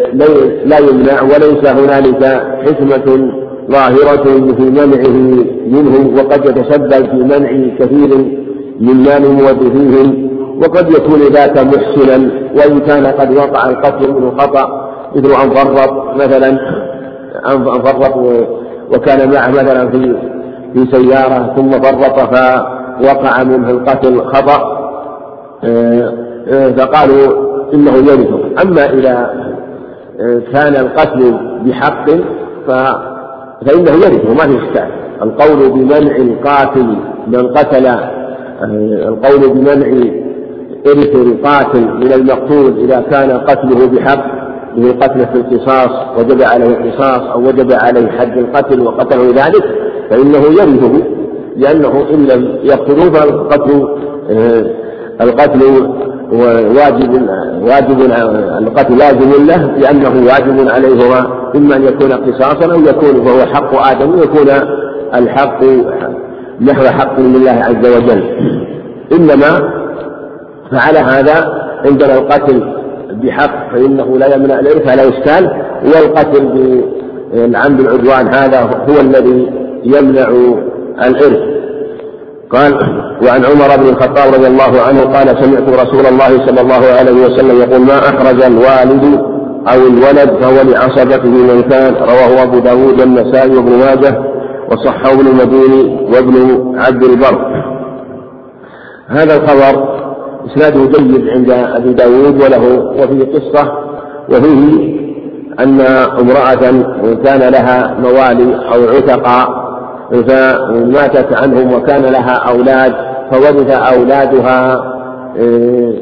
لا يمنع وليس هنالك حكمة ظاهرة في منعه منه وقد يتسبب في منع كثير من مال مورثيهم وقد يكون ذاك محسنا وإن كان قد وقع القتل منه خطأ مثل أن فرط مثلا أن فرط وكان معه مثلا في في سيارة ثم فرط فوقع منه القتل خطأ آه، آه، فقالوا إنه يرثه أما إذا آه، كان القتل بحق ف فإنه يرثه ما في إشكال. القول بمنع القاتل من قتل القول بمنع إرث القاتل من المقتول إذا كان قتله بحق به قتله في القصاص وجب عليه القصاص أو وجب عليه حد القتل وقتله ذلك فإنه يرثه لأنه إن لم يقتلوه فالقتل القتل واجب واجب القتل لازم له لأنه واجب عليهما إما أن يكون قصاصا أو يكون فهو حق آدم يكون الحق نحو حق لله عز وجل. إنما فعل هذا عندنا القتل بحق فإنه لا يمنع الإرث على إشكال. والقتل بالعمد العدوان هذا هو الذي يمنع الإرث قال وعن عمر بن الخطاب رضي الله عنه قال سمعت رسول الله صلى الله عليه وسلم يقول ما أخرج الوالد أو الولد فهو لعصبته من كان؟ رواه أبو داود والنسائي وابن ماجه وصحه ابن المديني وابن عبد البر. هذا الخبر إسناده جيد عند أبي داود وله وفيه قصة وفيه أن امرأة كان لها موالي أو عتقاء فماتت عنهم وكان لها أولاد فورث أولادها آه،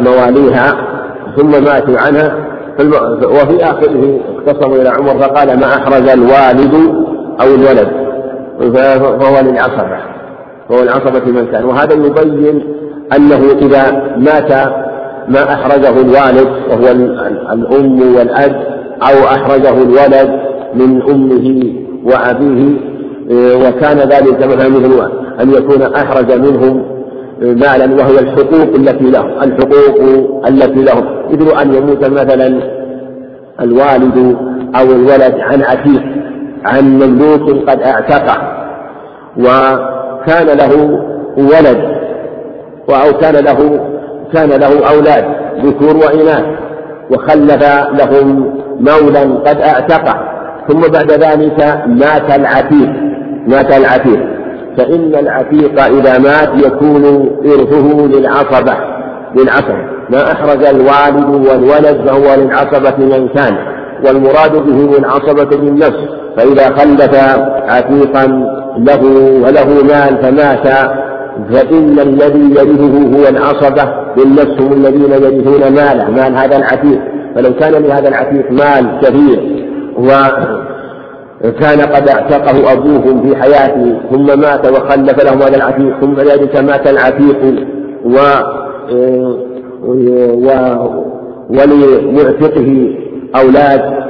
مواليها ثم ماتوا عنها وفي آخره اختصموا إلى عمر فقال ما أحرز الوالد أو الولد؟ فهو للعصبة فهو العصبة من كان. وهذا يبين أنه إذا مات ما أحرزه الوالد وهو الأم والأب أو أحرزه الولد من أمه وأبيه إيه، وكان ذلك مثلا مثل أن يكون أحرز منهم مالا وهي الحقوق التي له الحقوق التي له. مثل أن يموت مثلا الوالد أو الولد عن عتيق عن مملوك قد اعتقه وكان له ولد أو كان له كان له أولاد ذكور وإناث وخلف لهم مولا قد اعتقه ثم بعد ذلك مات العتيق. مات العتيق. فإن العتيق إذا مات يكون إرثه للعصبة. للعصبة. ما أحرز الوالد والولد فهو للعصبة من كان. والمراد به للعصبة بالنفس فإذا خلف عتيقا له وله مال فمات فإن الذي يرثه هو العصبة بالنفس هم الذين يرثون ماله مال هذا العتيق. فلو كان لهذا العتيق مال كثير وكان قد اعتقه أبوهم في حياته ثم مات وخلف لهم هذا العتيق ثم ذلك مات العتيق و و ولمعتقه أولاد.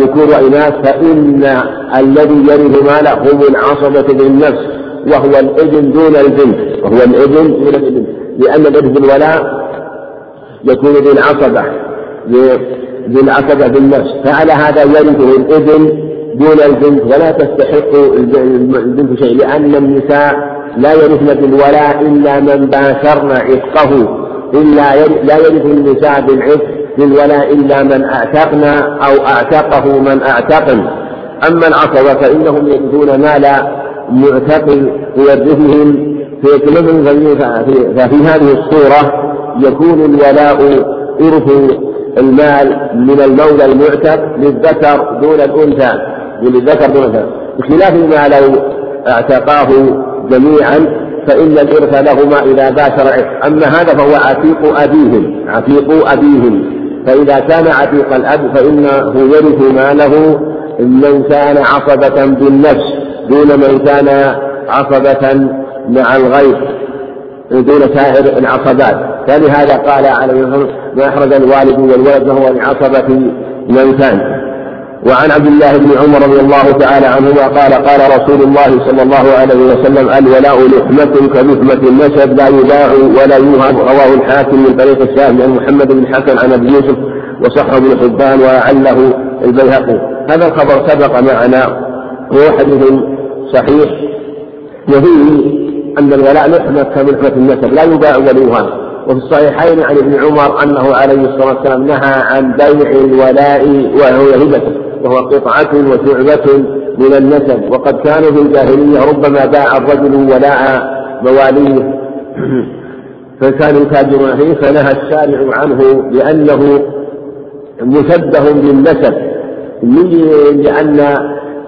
ذكور وإناث فإن الذي يرث ماله هم العصبة بالنفس. وهو الإبن دون البنت وهو الإبن دون الابن لأن الابن بالولاء يكون بالعصبة بالعصبة بالنفس فعلى هذا يرثه الإبن دون البنت ولا تستحق البنت شيء لأن النساء لا يرثن بالولاء إلا من باشرن عتقه إلا لا يرث النساء بالعتق بالولاء إلا من أعتقن أو أعتقه من أعتقن. أما العصبة فإنهم يرثون مال معتقل يورثهم فيكلمهم ففي هذه الصورة يكون الولاء إرث المال من المولى المعتق للذكر دون الأنثى للذكر دون الأنثى. بخلاف ما لو اعتقاه جميعا فإن الإرث لهما إذا باشر أما هذا فهو عتيق أبيهم عتيق أبيهم. فإذا كان عتيق الأب فإنه يرث ماله من كان عصبة بالنفس. دون من كان عصبة مع الغير دون سائر العصبات فلهذا قال عليه ما أحرز الوالد والولد فهو لعصبة من كان. وعن عبد الله بن عمر رضي الله تعالى عنهما قال قال رسول الله صلى الله عليه وسلم الولاء لحمة كلحمة النسب لا يباع ولا يوهب. رواه الحاكم من طريق الشافعي عن محمد بن حسن عن أبي يوسف وصحه ابن حبان وعله البيهقي. هذا الخبر سبق معنا هو حديث صحيح. وفيه أن الولاء لحمة كملحمة النسب. لا يباع وليها. وفي الصحيحين عن ابن عمر أنه عليه الصلاة والسلام نهى عن بيع الولاء وهو هبة وهو قطعة وشعبة من النسب. وقد كانوا في الجاهلية ربما باع الرجل ولاء مواليه. فكان يتاجرون فيه فنهى الشارع عنه لأنه مشبه بالنسب. لأن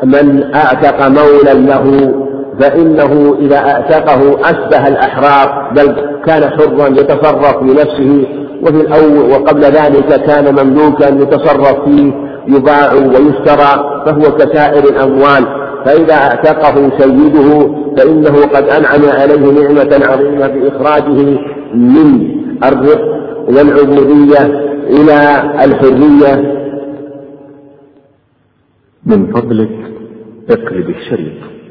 من أعتق مولا له فإنه إذا أعتقه أشبه الأحرار بل كان حرا يتصرف بنفسه وفي الأول وقبل ذلك كان مملوكا يتصرف فيه يباع ويشترى فهو كسائر الأموال. فإذا أعتقه سيده فإنه قد أنعم عليه نعمة عظيمة بإخراجه من الرق والعبودية إلى الحرية. من فضلك اقلب الشريط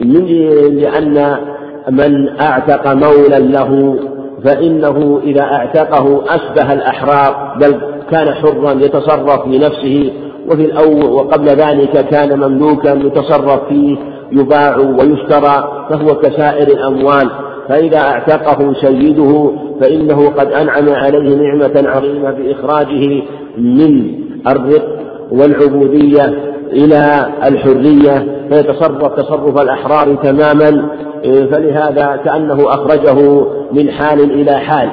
لأن من أعتق مولا له فإنه إذا أعتقه أشبه الأحرار بل كان حرا يتصرف بنفسه وفي الأول وقبل ذلك كان مملوكا يتصرف فيه يباع ويشترى فهو كسائر الأموال. فإذا أعتقه سيده فإنه قد أنعم عليه نعمة عظيمة بإخراجه من الرق والعبودية إلى الحرية. فيتصرف تصرف الأحرار تماما فلهذا كأنه أخرجه من حال إلى حال.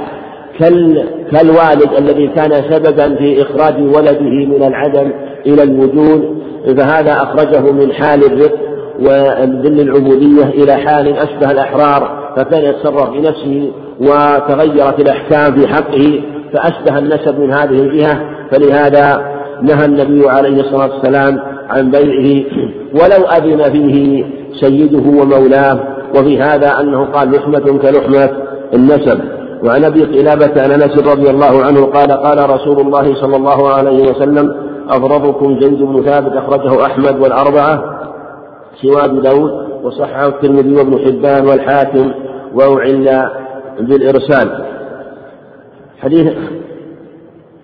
كالوالد الذي كان سببا في إخراج ولده من العدم إلى الوجود فهذا أخرجه من حال الرق وذل العبودية إلى حال أشبه الأحرار فكان يتصرف بنفسه وتغيرت الأحكام في حقه فأشبه النسب من هذه الجهة فلهذا نهى النبي عليه الصلاة والسلام عن بيعه ولو أذن فيه سيده ومولاه. وفي هذا أنه قال لحمة كلحمة النسب. وعن أبي قلابة عن أنس رضي الله عنه قال قال رسول الله صلى الله عليه وسلم أضربكم زيد بن ثابت أخرجه أحمد والأربعة سوى أبي داود وصححه الترمذي وابن حبان والحاكم وأعل بالإرسال. حديث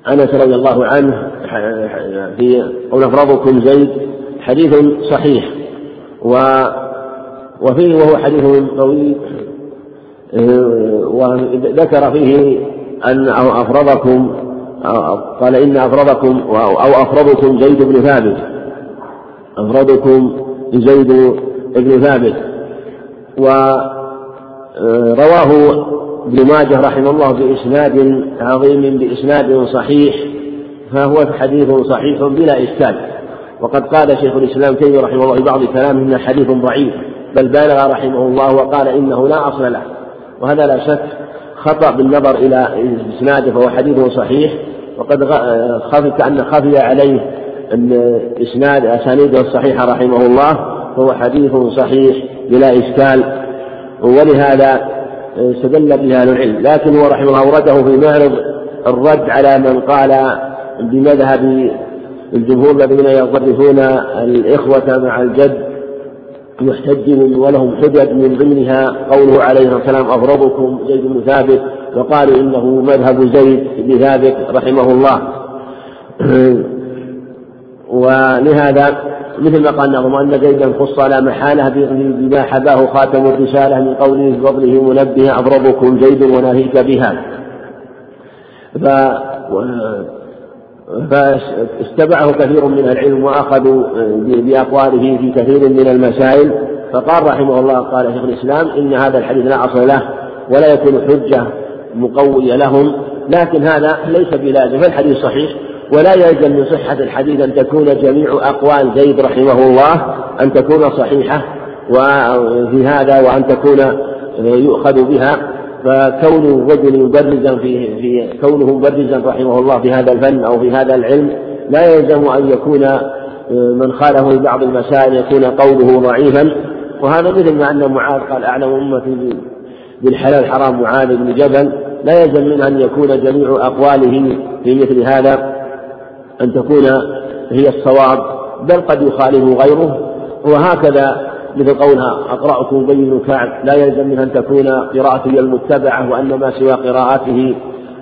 أنس رضي الله عنه في قول أفرضكم زيد حديث صحيح. و وفيه وهو حديث طويل وذكر فيه أن أفرضكم قال إن أفرضكم أو أفرضكم زيد بن ثابت. أفرضكم زيد بن ثابت. ورواه ابن ماجه رحمه الله بإسناد عظيم بإسناد صحيح فهو حديث صحيح بلا إشكال. وقد قال شيخ الإسلام تيمية رحمه الله في بعض كلامه إنه حديث ضعيف بل بالغ رحمه الله وقال إنه لا أصل له. وهذا لا شك خطأ بالنظر إلى إسناده فهو حديث صحيح. وقد خفي كأن خفي عليه أن إسناد أسانيده الصحيحة رحمه الله فهو حديث صحيح بلا إشكال. ولهذا استدل به أهل العلم. لكن هو رحمه الله أورده في معرض الرد على من قال بمذهب الجمهور الذين يصرفون الإخوة مع الجد يحتجون ولهم حجج من ضمنها قوله عليه الصلاة والسلام أغرضكم زيد بن ثابت وقالوا إنه مذهب زيد بن ثابت رحمه الله. ولهذا مثل ما قال نظم أن زيدا خص لا محالة بما حباه خاتم الرسالة من قوله بفضله منبه أضربكم زيد وناهيك بها. ف فاستبعه كثير من العلم وأخذوا بأقواله في كثير من المسائل. فقال رحمه الله قال شيخ الإسلام إن هذا الحديث لا أصل له ولا يكون حجة مقوية لهم. لكن هذا ليس بلازم فالحديث صحيح. ولا يلزم من صحة الحديث أن تكون جميع أقوال زيد رحمه الله أن تكون صحيحة وفي هذا وأن تكون يؤخذ بها. فكون الرجل مبرزا في في كونه مبرزا رحمه الله في هذا الفن أو في هذا العلم لا يلزم أن يكون من خالفه في بعض المسائل يكون قوله ضعيفا. وهذا مثل ما أن معاذ قال أعلم أمتي بالحلال حرام معاذ بن جبل. لا يلزم منه أن يكون جميع أقواله في مثل هذا. أن تكون هي الصواب بل قد يخالف غيره. وهكذا مثل قولها أقرأكم بين كعب لا يلزم منها أن تكون قراءته المتبعة وأن ما سوى قراءته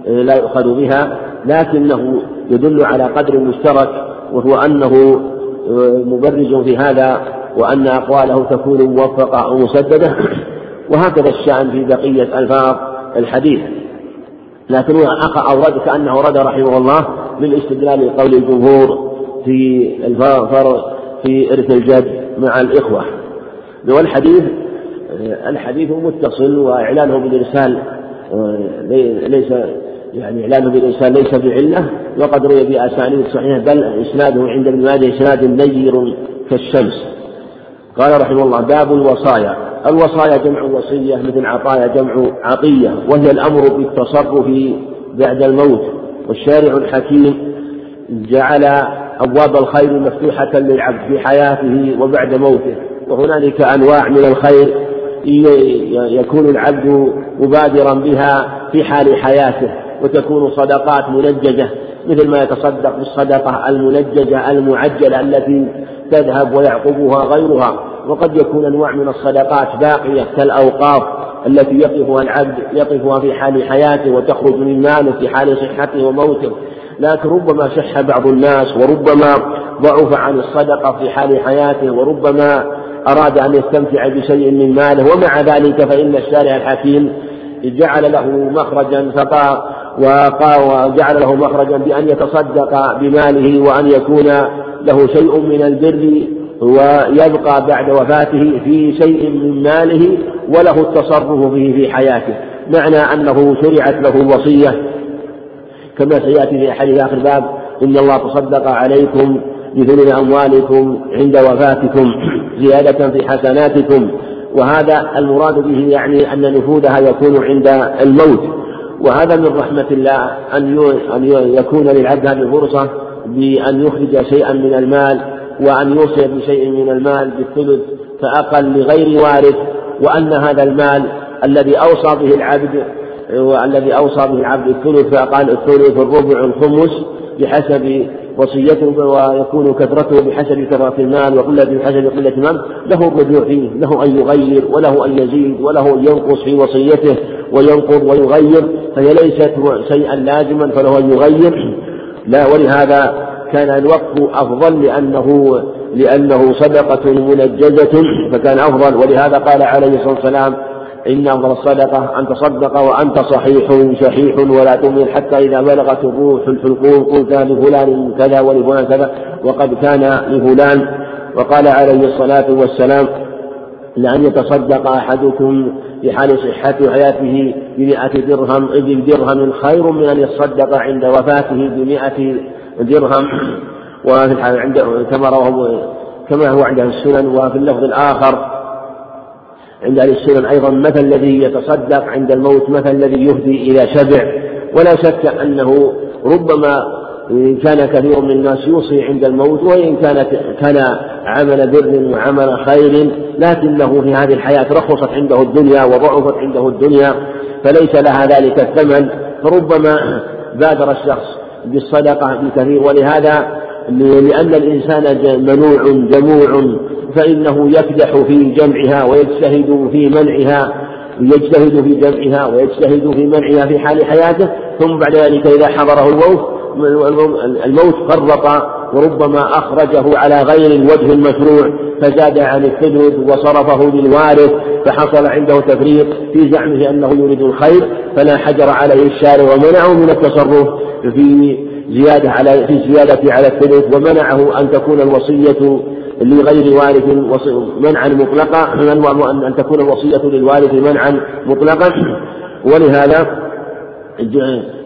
آه، لا يؤخذ بها. لكنه يدل على قدر مشترك وهو أنه آه، مبرز في هذا وأن أقواله تكون موفقة أو مسددة. وهكذا الشأن في بقية ألفاظ الحديث. لكن هو أورد كأنه ورد رحمه الله. من استدلال قول الجمهور في الفرق في إرث الجد مع الإخوة. والحديث الحديث؟ متصل وإعلانه بالإرسال ليس يعني إعلانه بالإرسال ليس بعلة وقد روي بأسانيد صحيحة بل إسناده عند ابن ماجه إسناد نير كالشمس. قال رحمه الله باب الوصايا. الوصايا جمع وصية مثل عطايا جمع عطية وهي الأمر بالتصرف بعد الموت. والشارع الحكيم جعل أبواب الخير مفتوحة للعبد في حياته وبعد موته. وهنالك أنواع من الخير يكون العبد مبادرا بها في حال حياته وتكون صدقات منججة مثل ما يتصدق بالصدقة المنججة المعجلة التي تذهب ويعقبها غيرها. وقد يكون أنواع من الصدقات باقية كالأوقاف التي يقفها العبد يقفها في حال حياته وتخرج من ماله في حال صحته وموته. لكن ربما شح بعض الناس وربما ضعف عن الصدقة في حال حياته وربما أراد أن يستمتع بشيء من ماله. ومع ذلك فإن الشارع الحكيم جعل له مخرجا فقا وجعل له مخرجا بأن يتصدق بماله وأن يكون له شيء من البر ويبقى بعد وفاته في شيء من ماله وله التصرف به في حياته. معنى أنه شرعت له وصية. كما سيأتي في حديث آخر باب إن الله تصدق عليكم بثمن أموالكم عند وفاتكم زيادة في حسناتكم وهذا المراد به يعني أن نفوذها يكون عند الموت. وهذا من رحمة الله أن أن يكون للعبد هذه الفرصة بأن يخرج شيئا من المال وأن يوصي بشيء من المال بالثلث فأقل لغير وارث وأن هذا المال الذي أوصى به العبد والذي أوصى به العبد الثلث فقال الثلث الربع الخمس بحسب وصيته ويكون كثرته بحسب كثرة المال وقلة بحسب قلة المال له الرجوع فيه له أن يغير وله أن يزيد وله أن ينقص في وصيته وينقض ويغير فهي ليست شيئا لازما فله أن يغير. لا ولهذا كان الوقف أفضل لأنه لأنه صدقة منجزة فكان أفضل. ولهذا قال عليه الصلاة والسلام إن أفضل الصدقة أن تصدق وأنت صحيح شحيح ولا تؤمن حتى إذا بلغت الروح الحلقوم قلت لفلان كذا ولفلان كذا وقد كان لفلان. وقال عليه الصلاة والسلام لأن يتصدق أحدكم في حال صحة حياته بمئة درهم إذ درهم خير من أن يتصدق عند وفاته بمئة درهم. وفي الحال عند كما رواه كما هو عند السنن وفي اللفظ الآخر عند أهل السنن أيضا مثل الذي يتصدق عند الموت مثل الذي يهدي إلى شبع. ولا شك أنه ربما كان كثير من الناس يوصي عند الموت وإن كانت كان عمل بر وعمل خير لكنه في هذه الحياة رخصت عنده الدنيا وضعفت عنده الدنيا فليس لها ذلك الثمن. فربما بادر الشخص بالصدقة بكثير ولهذا لأن الإنسان منوع جموع فإنه يكدح في جمعها ويجتهد في منعها يجتهد في جمعها ويجتهد في منعها في حال حياته ثم بعد ذلك إذا حضره الموت الموت فرط وربما أخرجه على غير الوجه المشروع فزاد عن الثلث وصرفه للوارث فحصل عنده تفريط في زعمه أنه يريد الخير فلا حجر عليه الشارع ومنعه من التصرف في زيادة على في زيادة على الثلث ومنعه أن تكون الوصية لغير وارث منعا مطلقا أن تكون الوصية للوارث منعا مطلقا. ولهذا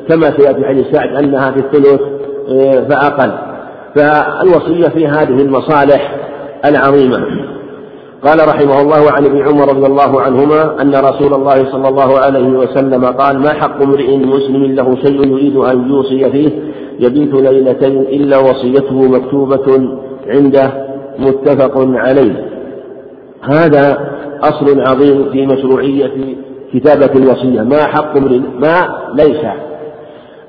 كما سيأتي حديث سعد أنها في الثلث آه، فأقل. فالوصية في هذه المصالح العظيمة. قال رحمه الله عن ابن عمر رضي الله عنهما أن رسول الله صلى الله عليه وسلم قال ما حق امرئ مسلم له شيء يريد أن يوصي فيه؟ يبيت ليلتين إلا وصيته مكتوبة عنده متفق عليه. هذا أصل عظيم في مشروعية كتابة الوصية. ما حق امرئ ما ليس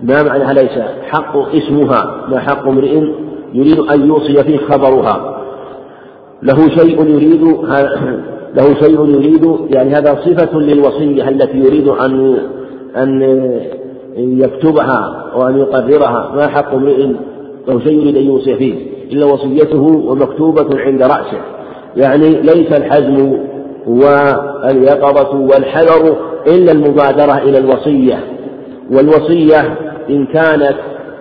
ما معناها ليس؟ حق اسمها. ما حق امرئ يريد أن يوصي فيه خبرها. له شيء يريد له شيء يريد يعني هذا صفة للوصية التي يريد أن أن يكتبها وأن يقررها. ما حق امرئ له شيء يريد أن يوصي فيه إلا وصيته ومكتوبة عند رأسه. يعني ليس الحزم واليقظة والحذر إلا المبادرة إلى الوصية. والوصية إن كانت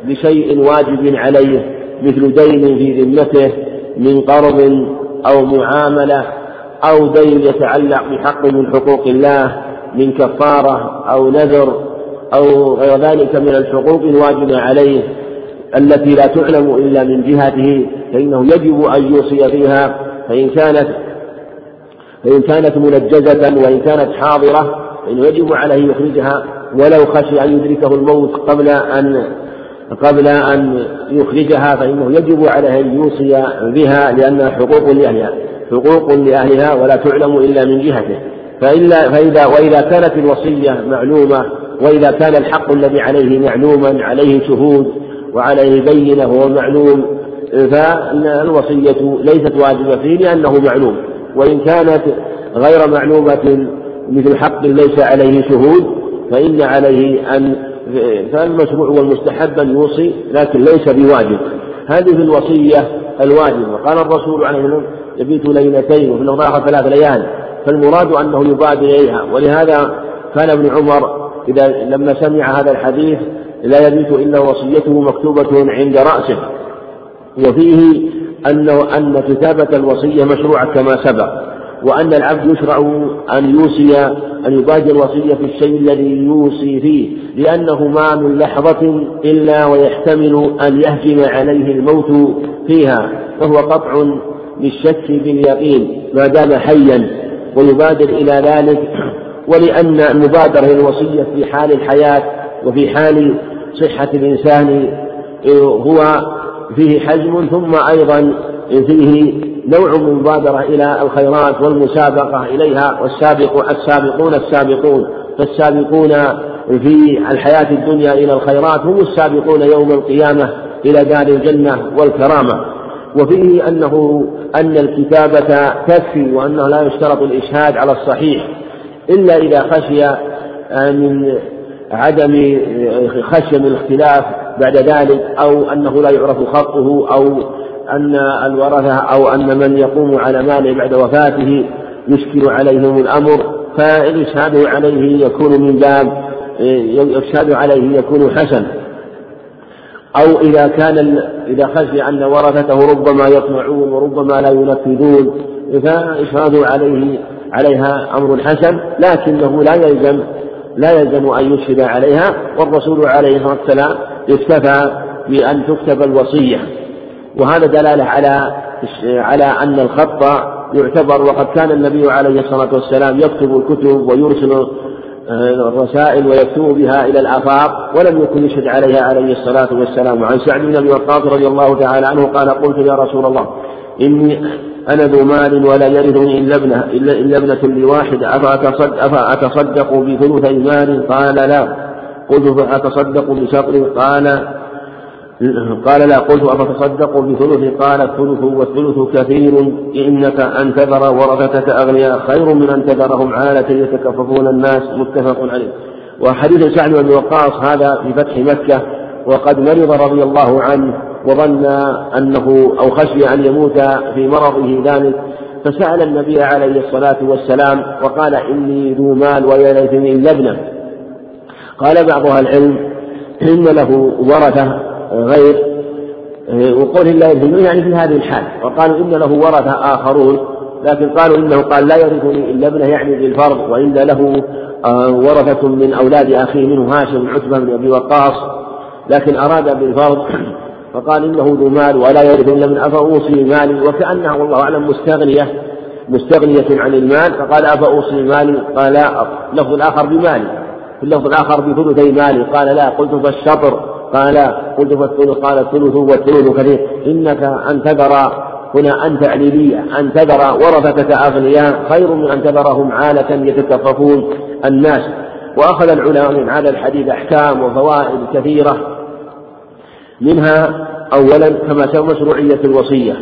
بشيء واجب عليه مثل دين في ذمته من قرض أو معاملة أو دين يتعلق بحق من حقوق الله من كفارة أو نذر أو غير ذلك من الحقوق الواجبة عليه. التي لا تعلم إلا من جهته فإنه يجب أن يوصي فيها فإن كانت فإن كانت منجزة وإن كانت حاضرة فإنه يجب عليه يخرجها ولو خشي أن يدركه الموت قبل أن قبل أن يخرجها فإنه يجب عليه أن يوصي بها لأنها حقوق لأهلها حقوق لأهلها ولا تعلم إلا من جهته. فإلا فإذا وإذا كانت الوصية معلومة وإذا كان الحق الذي عليه معلوما عليه شهود وعليه بينة وهو معلوم. فإن الوصية ليست واجبة فيه لأنه معلوم. وإن كانت غير معلومة مثل حق ليس عليه شهود فإن عليه أن فالمشروع والمستحب أن يوصي لكن ليس بواجب. هذه الوصية الواجبة. قال الرسول عليه الصلاة والسلام يبيت ليلتين وفي الآخر ثلاث ليال فالمراد أنه يبادر إليها. ولهذا كان ابن عمر إذا لما سمع هذا الحديث لا يبيت إلا وصيته مكتوبة عند رأسه. وفيه أنه أن كتابة الوصية مشروعة كما سبق وأن العبد يشرع أن يوصي أن يبادر الوصية في الشيء الذي يوصي فيه لأنه ما من لحظة إلا ويحتمل أن يهجم عليه الموت فيها فهو قطع للشك باليقين ما دام حيا ويبادر إلى ذلك. ولأن المبادرة للوصية في حال الحياة وفي حال صحة الإنسان هو فيه حجم ثم أيضا فيه نوع من مبادرة إلى الخيرات والمسابقة إليها والسابق السابقون السابقون فالسابقون في الحياة الدنيا إلى الخيرات هم السابقون يوم القيامة إلى دار الجنة والكرامة. وفيه أنه أن الكتابة تكفي وأنه لا يشترط الإشهاد على الصحيح إلا إذا خشي من عدم خشية من الاختلاف بعد ذلك أو أنه لا يعرف خطه أو أن الورثة أو أن من يقوم على ماله بعد وفاته يشكل عليهم الأمر. فالإشهاد عليه يكون من باب يشهد عليه يكون حسن. أو إذا كان إذا خشي أن ورثته ربما يطمعون وربما لا ينفذون فإشهاد عليه عليها أمر حسن لكنه لا يلزم لا يلزم أن يشهد عليها والرسول عليه الصلاة والسلام اكتفى بأن تكتب الوصية. وهذا دلالة على على أن الخط يعتبر وقد كان النبي عليه الصلاة والسلام يكتب الكتب ويرسل الرسائل ويكتب بها إلى الآفاق ولم يكن يشهد عليها عليه الصلاة والسلام. وعن سعد بن أبي وقاص رضي الله تعالى عنه قال قلت يا رسول الله إني أنا ذو مال ولا يرثني إلا ابنة إلا ابنة لواحد. أفأتصدق بثلثي مال؟ قال لا. قلت فأتصدق بشطر قال قال لا. قلت أفتصدق بثلث؟ قال الثلث والثلث كثير. إنك أن تذر ورثتك أغنياء. خير من أن تذرهم عالة يتكففون الناس. متفق عليه. وحديث سعد بن وقاص هذا في فتح مكة. وقد مرض رضي الله عنه. وظن أنه أو خشي أن يموت في مرضه ذلك فسأل النبي عليه الصلاة والسلام وقال إني ذو مال ويرثني إلا ابنه. قال بعض أهل العلم إن له ورثة غير وقوله لا يرثني يعني في هذه الحال وقالوا إن له ورثة آخرون لكن قالوا إنه قال لا يرثني إلا ابنه يعني بالفرض وإن له آه، ورثة من أولاد أخيه منه هاشم عتبة بن أبي وقاص لكن أراد بالفرض فقال إنه ذو مال ولا يرث إلا من أفأوصي مالي. وكأنها والله أعلم مستغنية مستغنية عن المال. فقال أفأوصي مالي؟ قال لا اللفظ الآخر بمالي. في اللفظ الآخر بثلثي مالي. قال لا قلت فالشطر. قال قلت فالثلث. قال الثلث والثلث كثير إنك أن تذر هنا أن تعليلية أن تذر ورثتك أغنياء خير من أن تذرهم عالة يتكففون الناس. وأخذ العلماء من هذا الحديث أحكام وفوائد كثيرة. منها أولا كما سوى مشروعية الوصية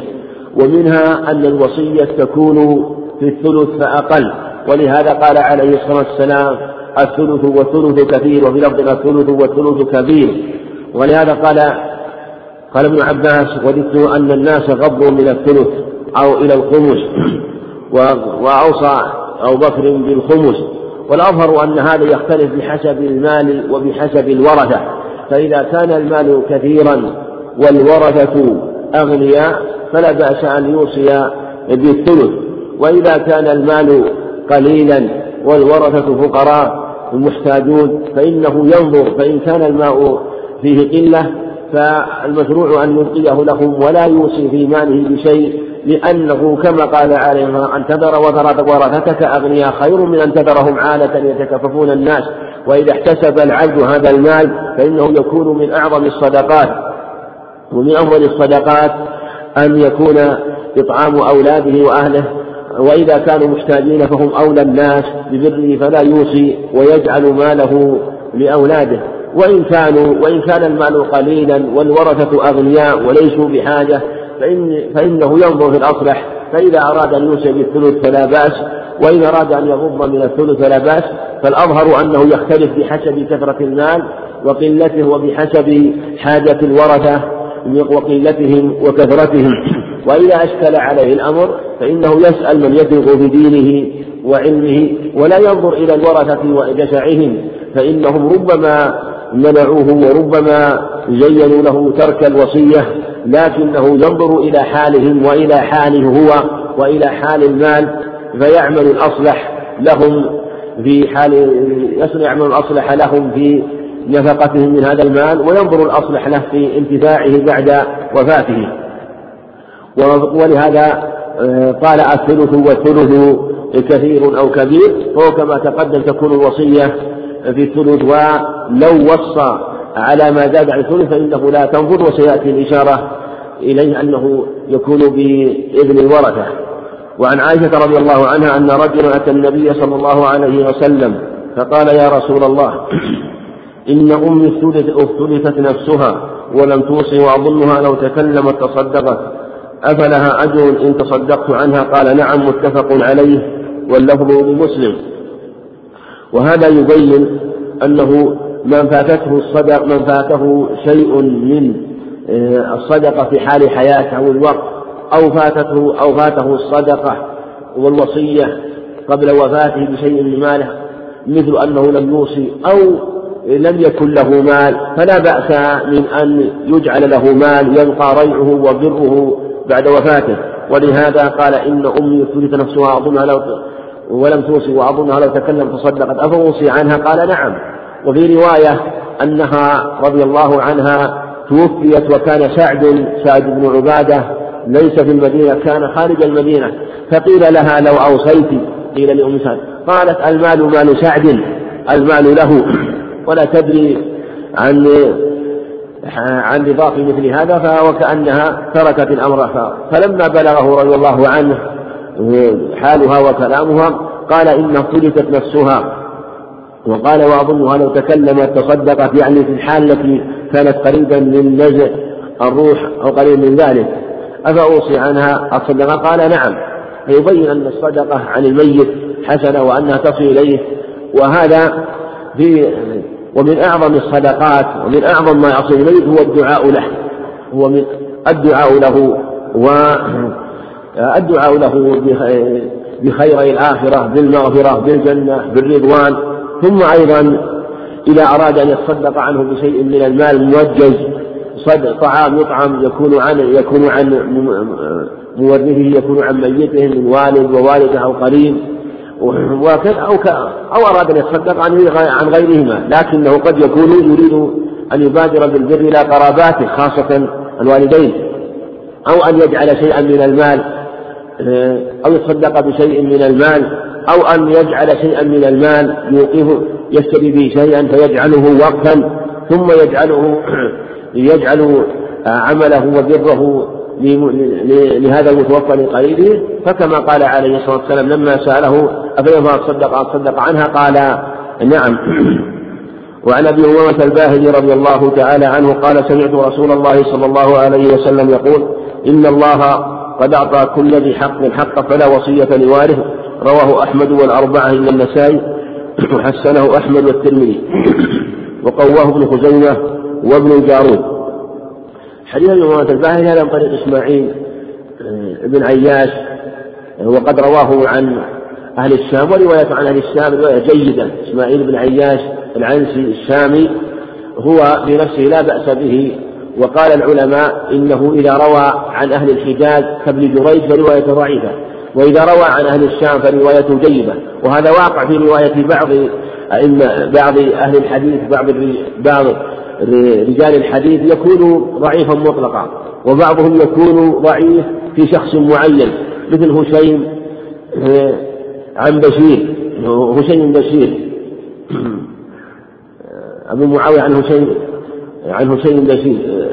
ومنها أن الوصية تكون في الثلث فأقل ولهذا قال عليه الصلاة والسلام الثلث والثلث كثير وفي لفظ الثلث والثلث كبير. ولهذا قال قال ابن عباس وددت أن الناس غضوا من الثلث أو إلى الخمس وأوصى أبو بكر بالخمس. والأظهر أن هذا يختلف بحسب المال وبحسب الورثة. فإذا كان المال كثيرا والورثة أغنياء فلا بأس أن يوصي بالثلث. وإذا كان المال قليلا والورثة فقراء محتاجون فإنه ينظر فإن كان الماء فيه قلة فالمشروع أن يبقيه لهم ولا يوصي في ماله بشيء لأنه كما قال عليه أن تذر ورثتك أغنياء خير من أن تذرهم عالة يتكففون الناس. وإذا احتسب العبد هذا المال فإنه يكون من أعظم الصدقات ومن أفضل الصدقات أن يكون إطعام أولاده وأهله وإذا كانوا محتاجين فهم أولى الناس ببره فلا يوصي ويجعل ماله لأولاده. وإن كانوا وإن كان المال قليلا والورثة أغنياء وليسوا بحاجة فإن فإنه ينظر في الأصلح فإذا أراد أن يوصي بالثلث فلا بأس. وإن أراد أن يغض من الثلث فلا بأس فالأظهر أنه يختلف بحسب كثرة المال وقلته وبحسب حاجة الورثة وقلتهم وكثرتهم. وإذا أشكل عليه الأمر فإنه يسأل من يثق بدينه وعلمه ولا ينظر إلى الورثة وجشعهم فإنهم ربما منعوه وربما زينوا له ترك الوصية لكنه ينظر إلى حالهم وإلى حاله هو وإلى حال المال فيعمل الأصلح لهم في حال يعمل الأصلح لهم في نفقتهم من هذا المال وينظر الأصلح له في انتفاعه بعد وفاته. ولهذا آه، قال الثلث والثلث كثير أو كبير فهو كما تقدم تكون الوصية في الثلث ولو وصى على ما زاد عن الثلث فإنه لا تنظر وسيأتي الإشارة إليه أنه يكون بإذن الورثة. وعن عائشة رضي الله عنها أن رجلا أتى النبي صلى الله عليه وسلم فقال يا رسول الله إن أمي افتلفت نفسها ولم توصي وأظنها لو تكلمت تصدقت. أفلها أجر إن تصدقت عنها؟ قال نعم متفق عليه واللفظ لمسلم. وهذا يبين أنه من فاتته الصدق من فاته شيء من آه، الصدقة في حال حياته أو الوقت. أو فاتته أو فاته الصدقة والوصية قبل وفاته بشيء من ماله مثل أنه لم يوصي أو لم يكن له مال فلا بأس من أن يجعل له مال يبقى ريعه وبره بعد وفاته. ولهذا قال إن أمي ثلث نفسها أظنها لو ولم توصي وأظنها لو تكلم تصدقت أفوصي عنها؟ قال نعم. وفي رواية أنها رضي الله عنها توفيت وكان سعد سعد بن عبادة ليس في المدينة كان خارج المدينة. فقيل لها لو أوصيت قيل لأم سعد. قالت المال مال سعد المال له. ولا تدري عن عن رضا في مثل هذا وكأنها تركت الأمر. فلما بلغه رضي الله عنه حالها وكلامها قال إن فلتت نفسها. وقال وأظنها لو تكلمت تصدقت يعني في الحال التي كانت قريبا من نزع الروح أو قريب من ذلك. أفأوصي عنها الصدقة؟ قال نعم. فيبين أن الصدقة عن الميت حسنة وأنها تصل إليه وهذا في ومن أعظم الصدقات ومن أعظم ما يصل إليه هو الدعاء له. هو من الدعاء له والدعاء له بخيري الآخرة بالمغفرة بالجنة بالرضوان. ثم أيضا إذا أراد أن يتصدق عنه بشيء من المال موجز صد طعام يطعم يكون عن يكون عن مورثه يكون عن ميته من والد ووالده أو قريب. وكذا أو أو أراد أن يتصدق عن غيرهما. لكنه قد يكون يريد أن يبادر بالبر إلى قراباته خاصة الوالدين. أو أن يجعل شيئا من المال أو يتصدق بشيء من المال أو أن يجعل شيئا من المال يوقفه يشتري به شيئا فيجعله وقفا ثم يجعله يجعل عمله وبره لهذا المتوفى لقريبه فكما قال عليه الصلاة والسلام لما سأله أفيما تصدق أصدق عنها قال نعم. وعن أبي أمامة الباهلي رضي الله تعالى عنه قال سمعت رسول الله صلى الله عليه وسلم يقول إن الله قد أعطى كل ذي حق حق فلا وصية لوارث رواه أحمد والأربعة إلا النسائي. وحسنه أحمد والترمذي. وقواه ابن خزيمة. وابن الجارود حديث امامه الباهلي هذا من طريق إسماعيل آه، بن عياش وقد رواه عن أهل الشام ورواية عن أهل الشام رواية جيدة. إسماعيل بن عياش العنسي الشامي هو بنفسه لا بأس به وقال العلماء إنه إذا روى عن أهل الحجاز كابن جريج فروايته ضعيفة وإذا روى عن أهل الشام فروايته جيدة. وهذا واقع في رواية بعض أئمة بعض أهل الحديث بعض بعض رجال الحديث يكون ضعيفا مطلقا وبعضهم يكون ضعيف في شخص معين مثل هشيم عن بشير هشيم بشير. أبو معاوية عن هشيم عن هشيم بشير.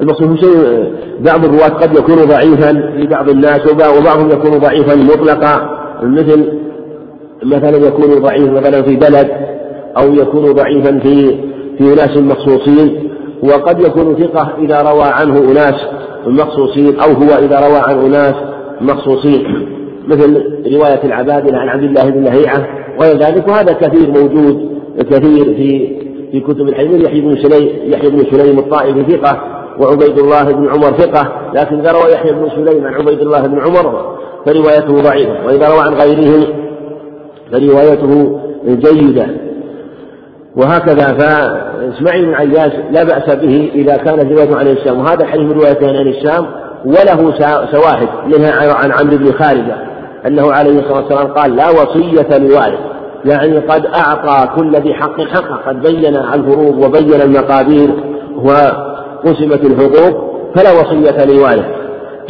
المقصود هشيم بعض الرواة قد يكون ضعيفا في بعض الناس وبعضهم يكون ضعيفا مطلقا مثل مثلا يكون ضعيف مثلا في بلد أو يكون ضعيفا في في أناس مخصوصين وقد يكون ثقة إذا روى عنه أناس مخصوصين أو هو إذا روى عن أناس مخصوصين. مثل رواية العبادلة عن عبد الله بن لهيعة وغير ذلك وهذا كثير موجود كثير في في كتب الحديث يحيى بن سليم يحيى بن سليم الطائفي ثقة وعبيد الله بن عمر ثقة لكن إذا روى يحيى بن سليم عن عبيد الله بن عمر فروايته ضعيفة وإذا روى عن غيره فروايته جيدة. وهكذا فإسماعيل بن عياش لا بأس به إذا كانت روايته عن الشام وهذا حديث روايتين عن الشام وله شواهد منها عن عمرو بن خارجة أنه عليه الصلاة والسلام قال لا وصية لوارث يعني قد أعطى كل ذي حق حقه قد بين الفروض وبين المقادير وقسمت الحقوق فلا وصية لوارث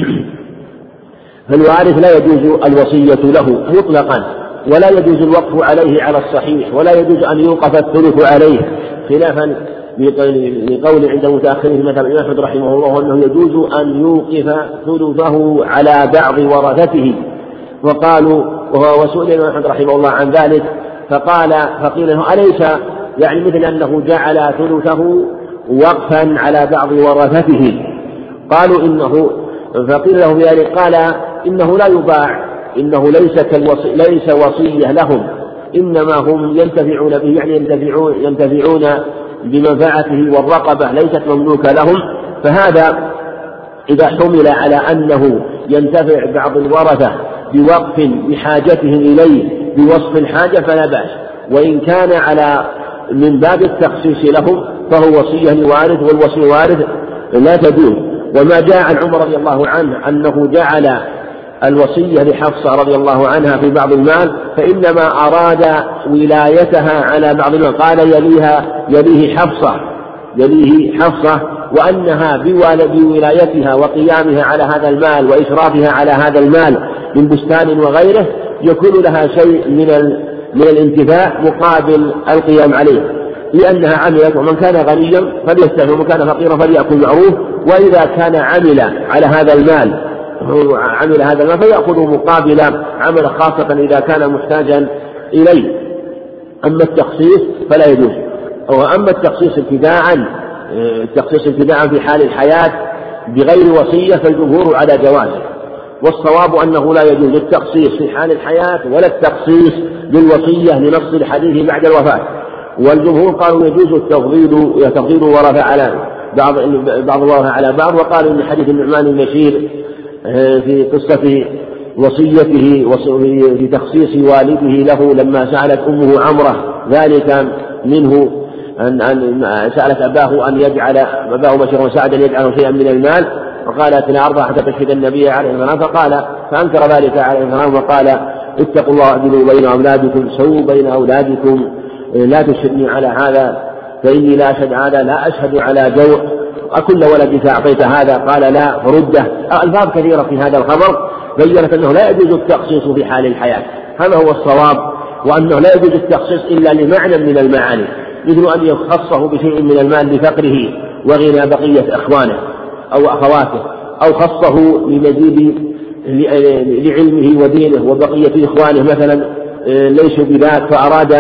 فالوارث لا يجوز الوصية له مطلقا. ولا يجوز الوقف عليه على الصحيح ولا يجوز أن يوقف الثلث عليه. خلافا لقول عند متأخرين مثل الإمام أحمد رحمه الله أنه يجوز أن يوقف ثلثه على بعض ورثته. وقالوا وسئل الإمام أحمد رحمه الله عن ذلك فقال فقيل له أليس يعني مثل أنه جعل ثلثه وقفا على بعض ورثته؟ قالوا إنه فقيل له بذلك قال إنه لا يباع إنه ليس كالوصي ليس وصية لهم إنما هم ينتفعون به يعني ينتفعون ينتفعون بمنفعته والرقبة ليست مملوكة لهم. فهذا إذا حمل على أنه ينتفع بعض الورثة بوقف بحاجتهم إليه بوصف الحاجة فلا بأس. وإن كان على من باب التخصيص لهم فهو وصية لوارث والوصي وارث لا تجوز وما جاء عن عمر رضي الله عنه أنه جعل الوصية لحفصة رضي الله عنها في بعض المال فإنما أراد ولايتها على بعض المال. قال يليها يليه حفصة يليه حفصة وأنها بولايتها وقيامها على هذا المال وإشرافها على هذا المال من بستان وغيره يكون لها شيء من من الانتفاع مقابل القيام عليه. لأنها عملت ومن كان غنيا فليستغفر ومن كان فقيرا فليأكل معروف وإذا كان عمل على هذا المال عمل هذا المال فيأخذ مقابل عمل خاصة إذا كان محتاجا إليه. أما التخصيص فلا يجوز. وأما التخصيص ابتداء التخصيص ابتداء في حال الحياة بغير وصية فالجمهور على جوازه والصواب أنه لا يجوز التخصيص في حال الحياة ولا التخصيص بالوصية لنص الحديث بعد الوفاة. والجمهور قالوا يجوز التفضيل تفضيل الورثة على بعض بعض الورثة على بعض وقالوا إن حديث النعمان آه، في قصة وصيته في تخصيص والده له لما سألت أمه عمرة. ذلك منه أن أن سألت أباه أن يجعل أباه بشر وسعد أن يجعل شيئا من المال. فقالت لا أرضى حتى تشهد النبي عليه الصلاة فقال فأنكر ذلك عليه الصلاة وقال اتقوا الله اعدلوا بين أولادكم سووا بين أولادكم. لا تشهدني على هذا فإني لا أشهد هذا لا أشهد على جوع. أكل ولدك أعطيت هذا؟ قال لا فردة. ألفاظ كثيرة في هذا الخبر. بينت أنه لا يجوز التخصيص في حال الحياة. هذا هو الصواب وأنه لا يجوز التخصيص إلا لمعنى من المعاني. مثل أن يخصه بشيء من المال لفقره وغنى بقية إخوانه أو أخواته أو خصه لمزيد لعلمه ودينه وبقية إخوانه. مثلا آه، ليسوا بذاك فأراد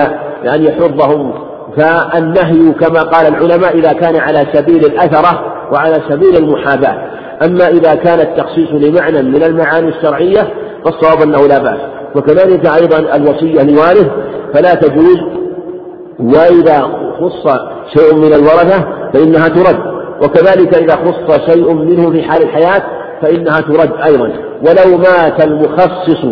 أن يحضهم فالنهي كما قال العلماء إذا كان على سبيل الأثرة وعلى سبيل المحاباة. أما إذا كان التخصيص لمعنى من المعاني الشرعية فالصواب أنه لا بأس. وكذلك أيضا الوصية لوارث فلا تجوز وإذا خص شيء من الورثة فإنها ترد. وكذلك إذا خص شيء منه في حال الحياة فإنها ترد أيضا. ولو مات المخصص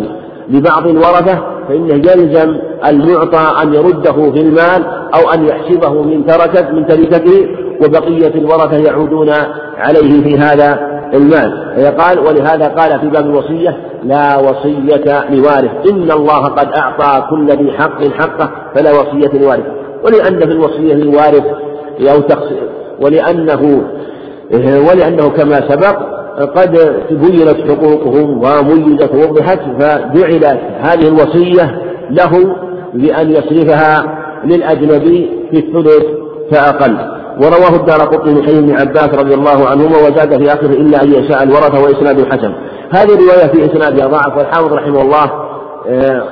لبعض الورثة فإنه يلزم المعطى أن يرده في المال أو أن يحسبه من تركة من تركته وبقية الورثة يعودون عليه في هذا المال. فيقال ولهذا قال في باب الوصية لا وصية لوارث إن الله قد أعطى كل ذي حق حقه فلا وصية لوارث. ولأن في الوصية للوارث أو ولأنه ولأنه كما سبق قد بينت حقوقهم وميزت ووضحت فجعلت هذه الوصية له بأن يصرفها للأجنبي في الثلث فأقل. ورواه الدار قطني من حديث ابن عباس رضي الله عنهما وزاد في آخره إلا أن يشاء الورثة وإسناد حسن. هذه الرواية في إسنادها ضعف والحافظ رحمه الله آه،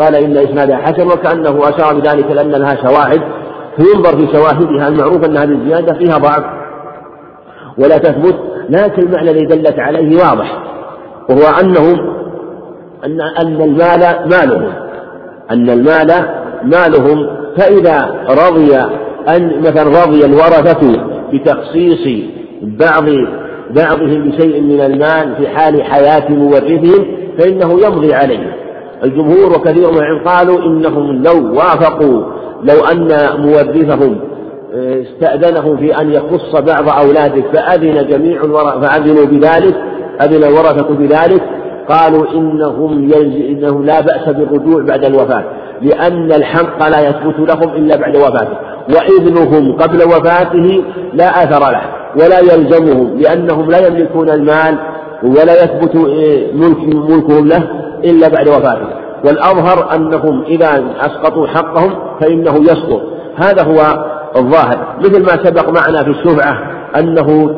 قال إن إسنادها حسن وكأنه أشار بذلك لأن لها شواهد. فينظر في شواهدها المعروف أن هذه الزيادة فيها ضعف. ولا تثبت لكن المعنى الذي دلت عليه واضح وهو أنهم أن أن المال مالهم أن المال مالهم فإذا رضي أن مثلا رضي الورثة بتخصيص بعض بعضهم بشيء من المال في حال حياة مورثهم فإنه يمضي عليه. الجمهور وكثير من قالوا إنهم لو وافقوا لو أن مورثهم استأذنه في أن يخص بعض أولاده فأذن جميع فأذنوا بذلك أذن الورثة بذلك قالوا إنهم إنهم لا بأس بالرجوع بعد الوفاة لأن الحق لا يثبت لهم إلا بعد وفاته وإذنهم قبل وفاته لا أثر له ولا يلزمهم لأنهم لا يملكون المال ولا يثبت ملك ملكهم له إلا بعد وفاته. والأظهر أنهم إذا أسقطوا حقهم فإنه يسقط. هذا هو الظاهر. مثل ما سبق معنا في الشفعة أنه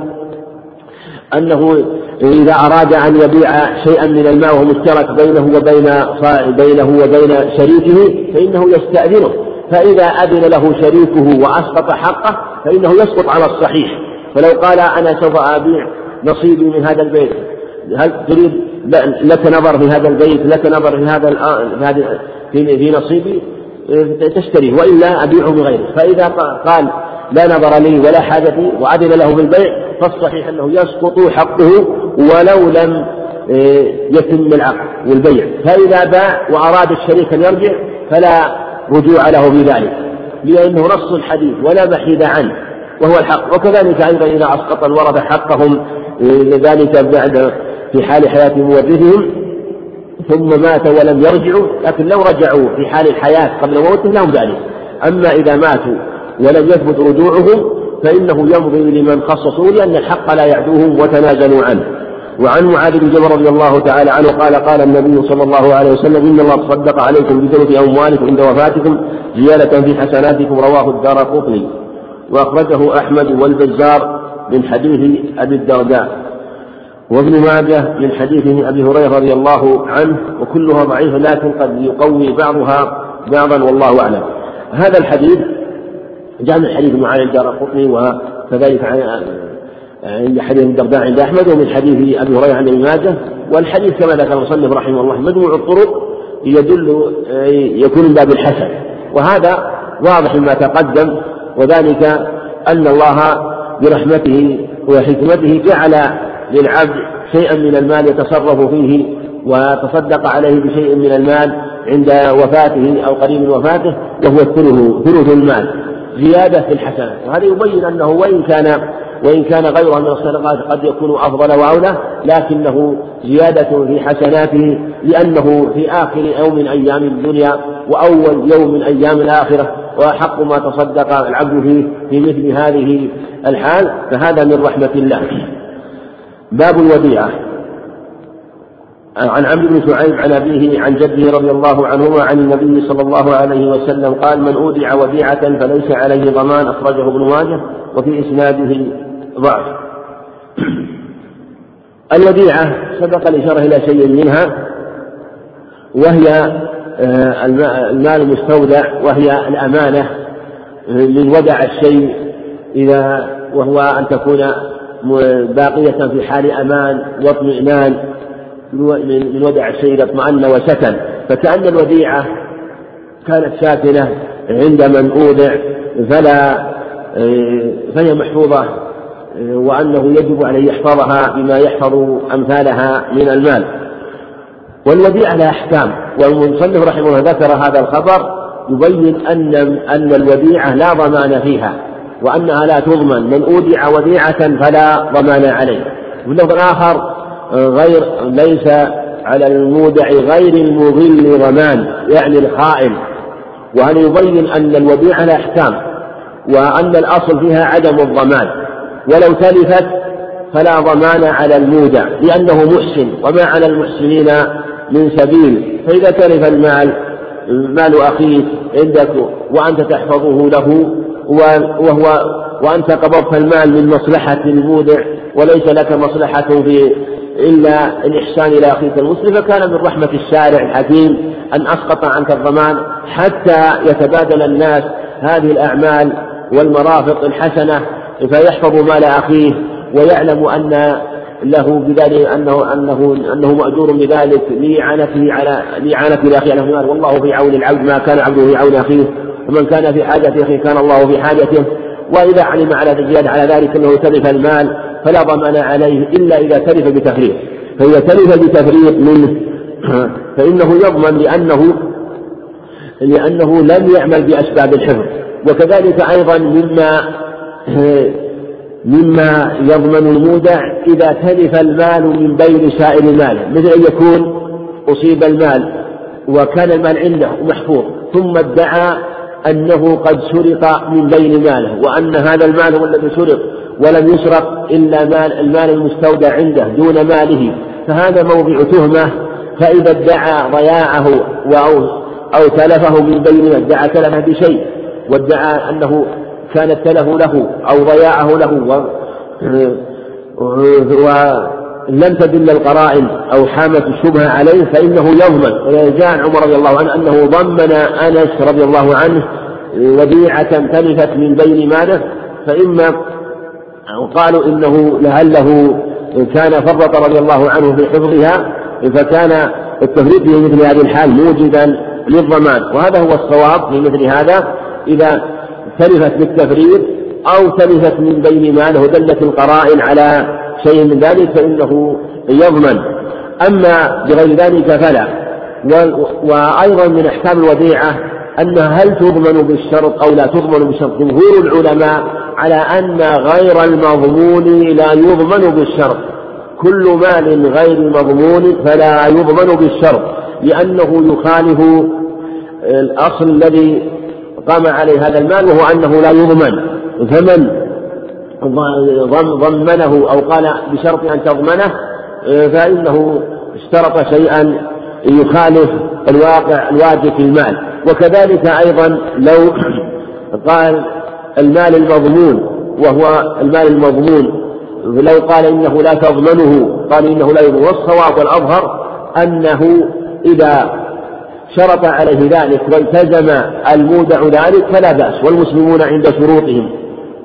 أنه إذا أراد أن يبيع شيئا من الماء وهو مشترك بينه وبين بينه وبين شريكه فإنه يستأذنه. فإذا أذن له شريكه وأسقط حقه فإنه يسقط على الصحيح. فلو قال أنا سوف أبيع نصيبي من هذا البيت. هل تريد لك نظر في هذا البيت لك نظر في هذا في نصيبي؟ تشتري وإلا أبيعه بغيره فإذا قال لا نظر لي ولا حاجتي وأذن له بالبيع فالصحيح أنه يسقط حقه ولو لم آه، يتم العقد والبيع. فإذا باع وأراد الشريك أن يرجع فلا رجوع له في ذلك لأنه نص الحديث ولا محيد عنه وهو الحق. وكذلك أيضا إذا أسقط الورثة حقهم آه، ذلك بعد في حال حياة مورثهم ثم مات ولم يرجعوا لكن لو رجعوا في حال الحياة قبل موته لهم ذلك أما إذا ماتوا ولم يثبت رجوعهم فإنه يمضي لمن خصصوا لأن الحق لا يعدوهم وتنازلوا عنه. وعن معاذ بن جبل رضي الله تعالى عنه قال قال النبي صلى الله عليه وسلم إن الله تصدق عليكم بثلث أموالكم عند وفاتكم زيادة في حسناتكم رواه الدار قطني. وأخرجه أحمد والبزار من حديث أبي الدرداء. وابن ماجه من حديث أبي هريرة رضي الله عنه وكلها ضعيفة لكن قد يقوي بعضها بعضا والله أعلم. هذا الحديث جاء من حديث معاذ الدار قطني وكذلك عند حديث الدرداء عند أحمد ومن حديث أبي هريرة عن ابن ماجه. والحديث كما ذكر المصنف رحمه الله مجموع الطرق يدل يكون من باب الحسن. وهذا واضح مما تقدم وذلك أن الله برحمته وحكمته جعل للعبد شيئا من المال يتصرف فيه وتصدق عليه بشيء من المال عند وفاته أو قريب من وفاته وهو الثلث ثلث المال. زيادة في الحسنات. وهذا يبين أنه وإن كان وإن كان غيرها من الصدقات قد يكون أفضل وأولى لكنه زيادة في حسناته لأنه في آخر يوم من أيام الدنيا وأول يوم من أيام الآخرة وأحق ما تصدق العبد فيه في مثل هذه الحال فهذا من رحمة الله. باب الوديعة. عن عمرو بن شعيب عن أبيه عن جده رضي الله عنهما عن النبي صلى الله عليه وسلم قال من أودع وديعة فليس عليه ضمان أخرجه ابن ماجه وفي إسناده ضعف. الوديعة سبق الإشارة إلى شيء منها وهي آه، المال المستودع وهي الأمانة من ودع الشيء إذا وهو أن تكون باقية في حال أمان واطمئنان من ودع الشيء اطمأن وسكن. فكأن الوديعة كانت ساكنة عند من أودع فلا آه، فهي محفوظة آه، وأنه يجب عليه يحفظها بما يحفظ أمثالها من المال. والوديعة لها أحكام والمصنف رحمه الله ذكر هذا الخبر يبين أن أن الوديعة لا ضمان فيها. وأنها لا تضمن من أودع وديعة فلا ضمان عليه. وفي لفظ آخر غير ليس على المودع غير المضل ضمان يعني الخائن. وهذا يبين أن الوديعة لها أحكام وأن الأصل فيها عدم الضمان. ولو تلفت فلا ضمان على المودع لأنه محسن. وما على المحسنين من سبيل. فإذا تلف المال مال أخيك عندك وأنت تحفظه له وهو وأنت قبضت المال من مصلحة المودع وليس لك مصلحة في إلا الإحسان إلى أخيك المسلم. فكان من رحمة الشارع الحكيم أن أسقط عنك الضمان حتى يتبادل الناس هذه الأعمال والمرافق الحسنة فيحفظ مال أخيه ويعلم أن له بذلك أنه أنه أنه مأجور بذلك لإعانته على لإعانته لأخيه على والله في عون العبد ما كان عبده في عون أخيه. ومن كان في حاجة أخيه كان الله في حاجته وإذا علم على زيادة على ذلك أنه تلف المال فلا ضمان عليه إلا إذا تلف بتفريط. فإذا تلف بتفريط منه فإنه يضمن لأنه لأنه لم يعمل بأسباب الحفظ. وكذلك أيضا مما مما يضمن المودع إذا تلف المال من بين سائر ماله مثل أن يكون أصيب المال وكان المال عنده محفوظ ثم ادعى أنه قد سرق من بين ماله وأن هذا المال هو الذي سرق ولم يسرق إلا مال المال المستودع عنده دون ماله. فهذا موضع تهمة فإذا ادعى ضياعه أو أو تلفه من بين ادعى تلفه بشيء وادعى أنه كان التلف له أو ضياعه له و ولم تدل القرائن أو حامت الشبهة عليه فإنه يضمن جاء عمر رضي الله عنه أنه ضمن أنس رضي الله عنه وديعة تلفت من بين ماله فإما وقالوا إنه لعله كان فرط رضي الله عنه في حفظها فكان التفريط في مثل هذه الحال موجبا للضمان. وهذا هو الصواب في مثل هذا. إذا تلفت بالتفريط أو تلفت من بين ماله ودلت القرائن على شيء من ذلك فإنه يضمن. أما بغير ذلك فلا. وأيضا من أحكام الوديعة أنها هل تضمن بالشرط أو لا تضمن بالشرط؟ جمهور العلماء على أن غير المضمون لا يضمن بالشرط. كل مال غير مضمون فلا يضمن بالشرط لأنه يخالف الأصل الذي قام عليه هذا المال وهو أنه لا يضمن. فمن ضمنه أو قال بشرط أن تضمنه فإنه اشترط شيئا يخالف الواقع الواجب في المال. وكذلك أيضا لو قال المال المضمون وهو المال المضمون لو قال إنه لا تضمنه قال إنه لا يضمن. والصواب والأظهر أنه إذا شرط عليه ذلك والتزم المودع ذلك فلا بأس والمسلمون عند شروطهم.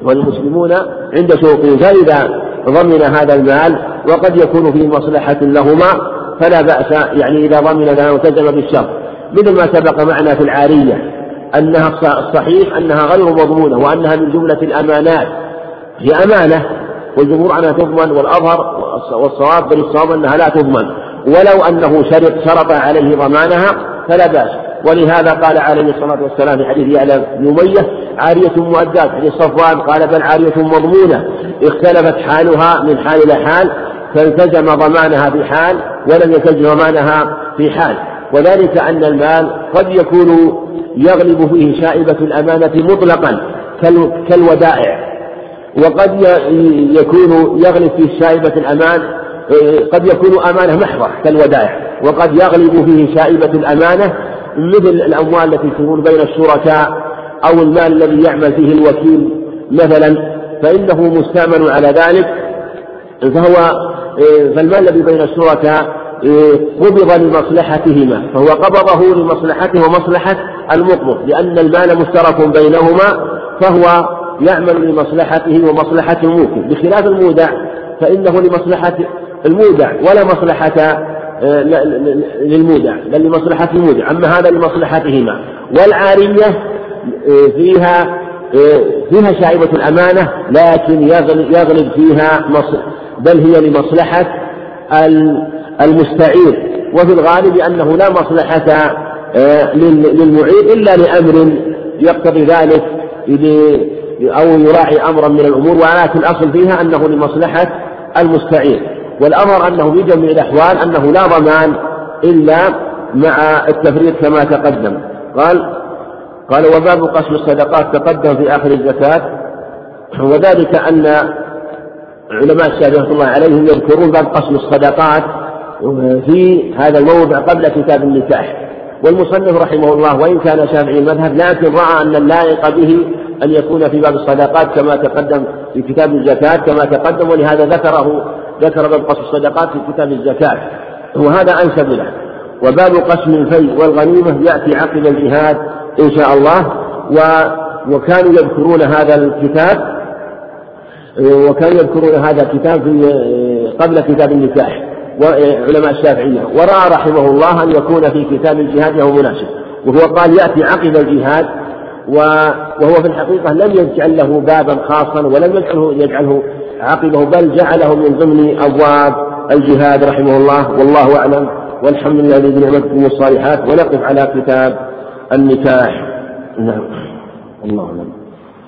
والمسلمون عند شروطهم فإذا ضمن هذا المال وقد يكون فيه مصلحة لهما فلا بأس يعني إذا ضمن ذلك والتزم بالشرط. مثل ما سبق معنا في العارية أنها الصحيح أنها غير مضمونة وأنها من جملة الأمانات. هي أمانة والجمهور أنها تضمن والأظهر والصواب بل الصواب أنها لا تضمن. ولو أنه شرط شرط عليه ضمانها فلا بأس. ولهذا قال عليه الصلاة والسلام في حديث يعلى بن أمية عارية مؤدات حديث صفوان قال بل عارية مضمونة. اختلفت حالها من حال إلى حال فالتزم ضمانها في حال ولم يلتزم ضمانها في حال. وذلك أن المال قد يكون يغلب فيه شائبة الأمانة مطلقا كالودائع. وقد يكون يغلب فيه شائبة الأمان قد يكون أمانة محضة كالودائع. وقد يغلب فيه شائبة الأمانة مثل الأموال التي تكون بين الشركاء أو المال الذي يعمل فيه الوكيل مثلا فإنه مستعمل على ذلك. فهو فالمال الذي بين الشركاء قبض لمصلحتهما فهو قبضه لمصلحته ومصلحة المقبض لأن المال مشترك بينهما فهو يعمل لمصلحته ومصلحة الموكل. بخلاف المودع فإنه لمصلحة المودع ولا مصلحة للمودع بل لمصلحة المودع. أما هذا لمصلحتهما. والعارية آه، فيها آه، فيها شائبة الأمانة لكن يغلب فيها بل هي لمصلحة المستعير. وفي الغالب أنه لا مصلحة للمعير إلا لأمر يقتضي ذلك أو يراعي أمرا من الأمور. ولكن الأصل فيها أنه لمصلحة المستعير. والأمر أنه في جميع الأحوال أنه لا ضمان إلا مع التفريط كما تقدم. قال قال وباب قسم الصدقات تقدم في آخر الزكاة. وذلك أن علماء الشافعي رحمة الله عليهم يذكرون باب قسم الصدقات في هذا الموضع قبل كتاب النكاح. والمصنف رحمه الله وإن كان شافعي المذهب لكن رأى أن اللائق به أن يكون في باب الصدقات كما تقدم في كتاب الزكاة كما تقدم ولهذا ذكره ذكر باب قسم الصدقات في كتاب الزكاة. وهذا أنسب له وباب قسم الفيء والغنيمة يأتي عقب الجهاد إن شاء الله. و وكانوا يذكرون هذا الكتاب وكانوا يذكرون هذا الكتاب في قبل كتاب النكاح وعلماء الشافعية. ورأى رحمه الله أن يكون في كتاب الجهاد له مناسب. وهو قال يأتي عقب الجهاد وهو في الحقيقة لم يجعل له بابا خاصا ولم يجعله يجعله عقبه بل جعله من ضمن أبواب الجهاد رحمه الله. والله أعلم. والحمد لله الذي بنعمته الصالحات. ونقف على كتاب النكاح. نعم. الله أعلم.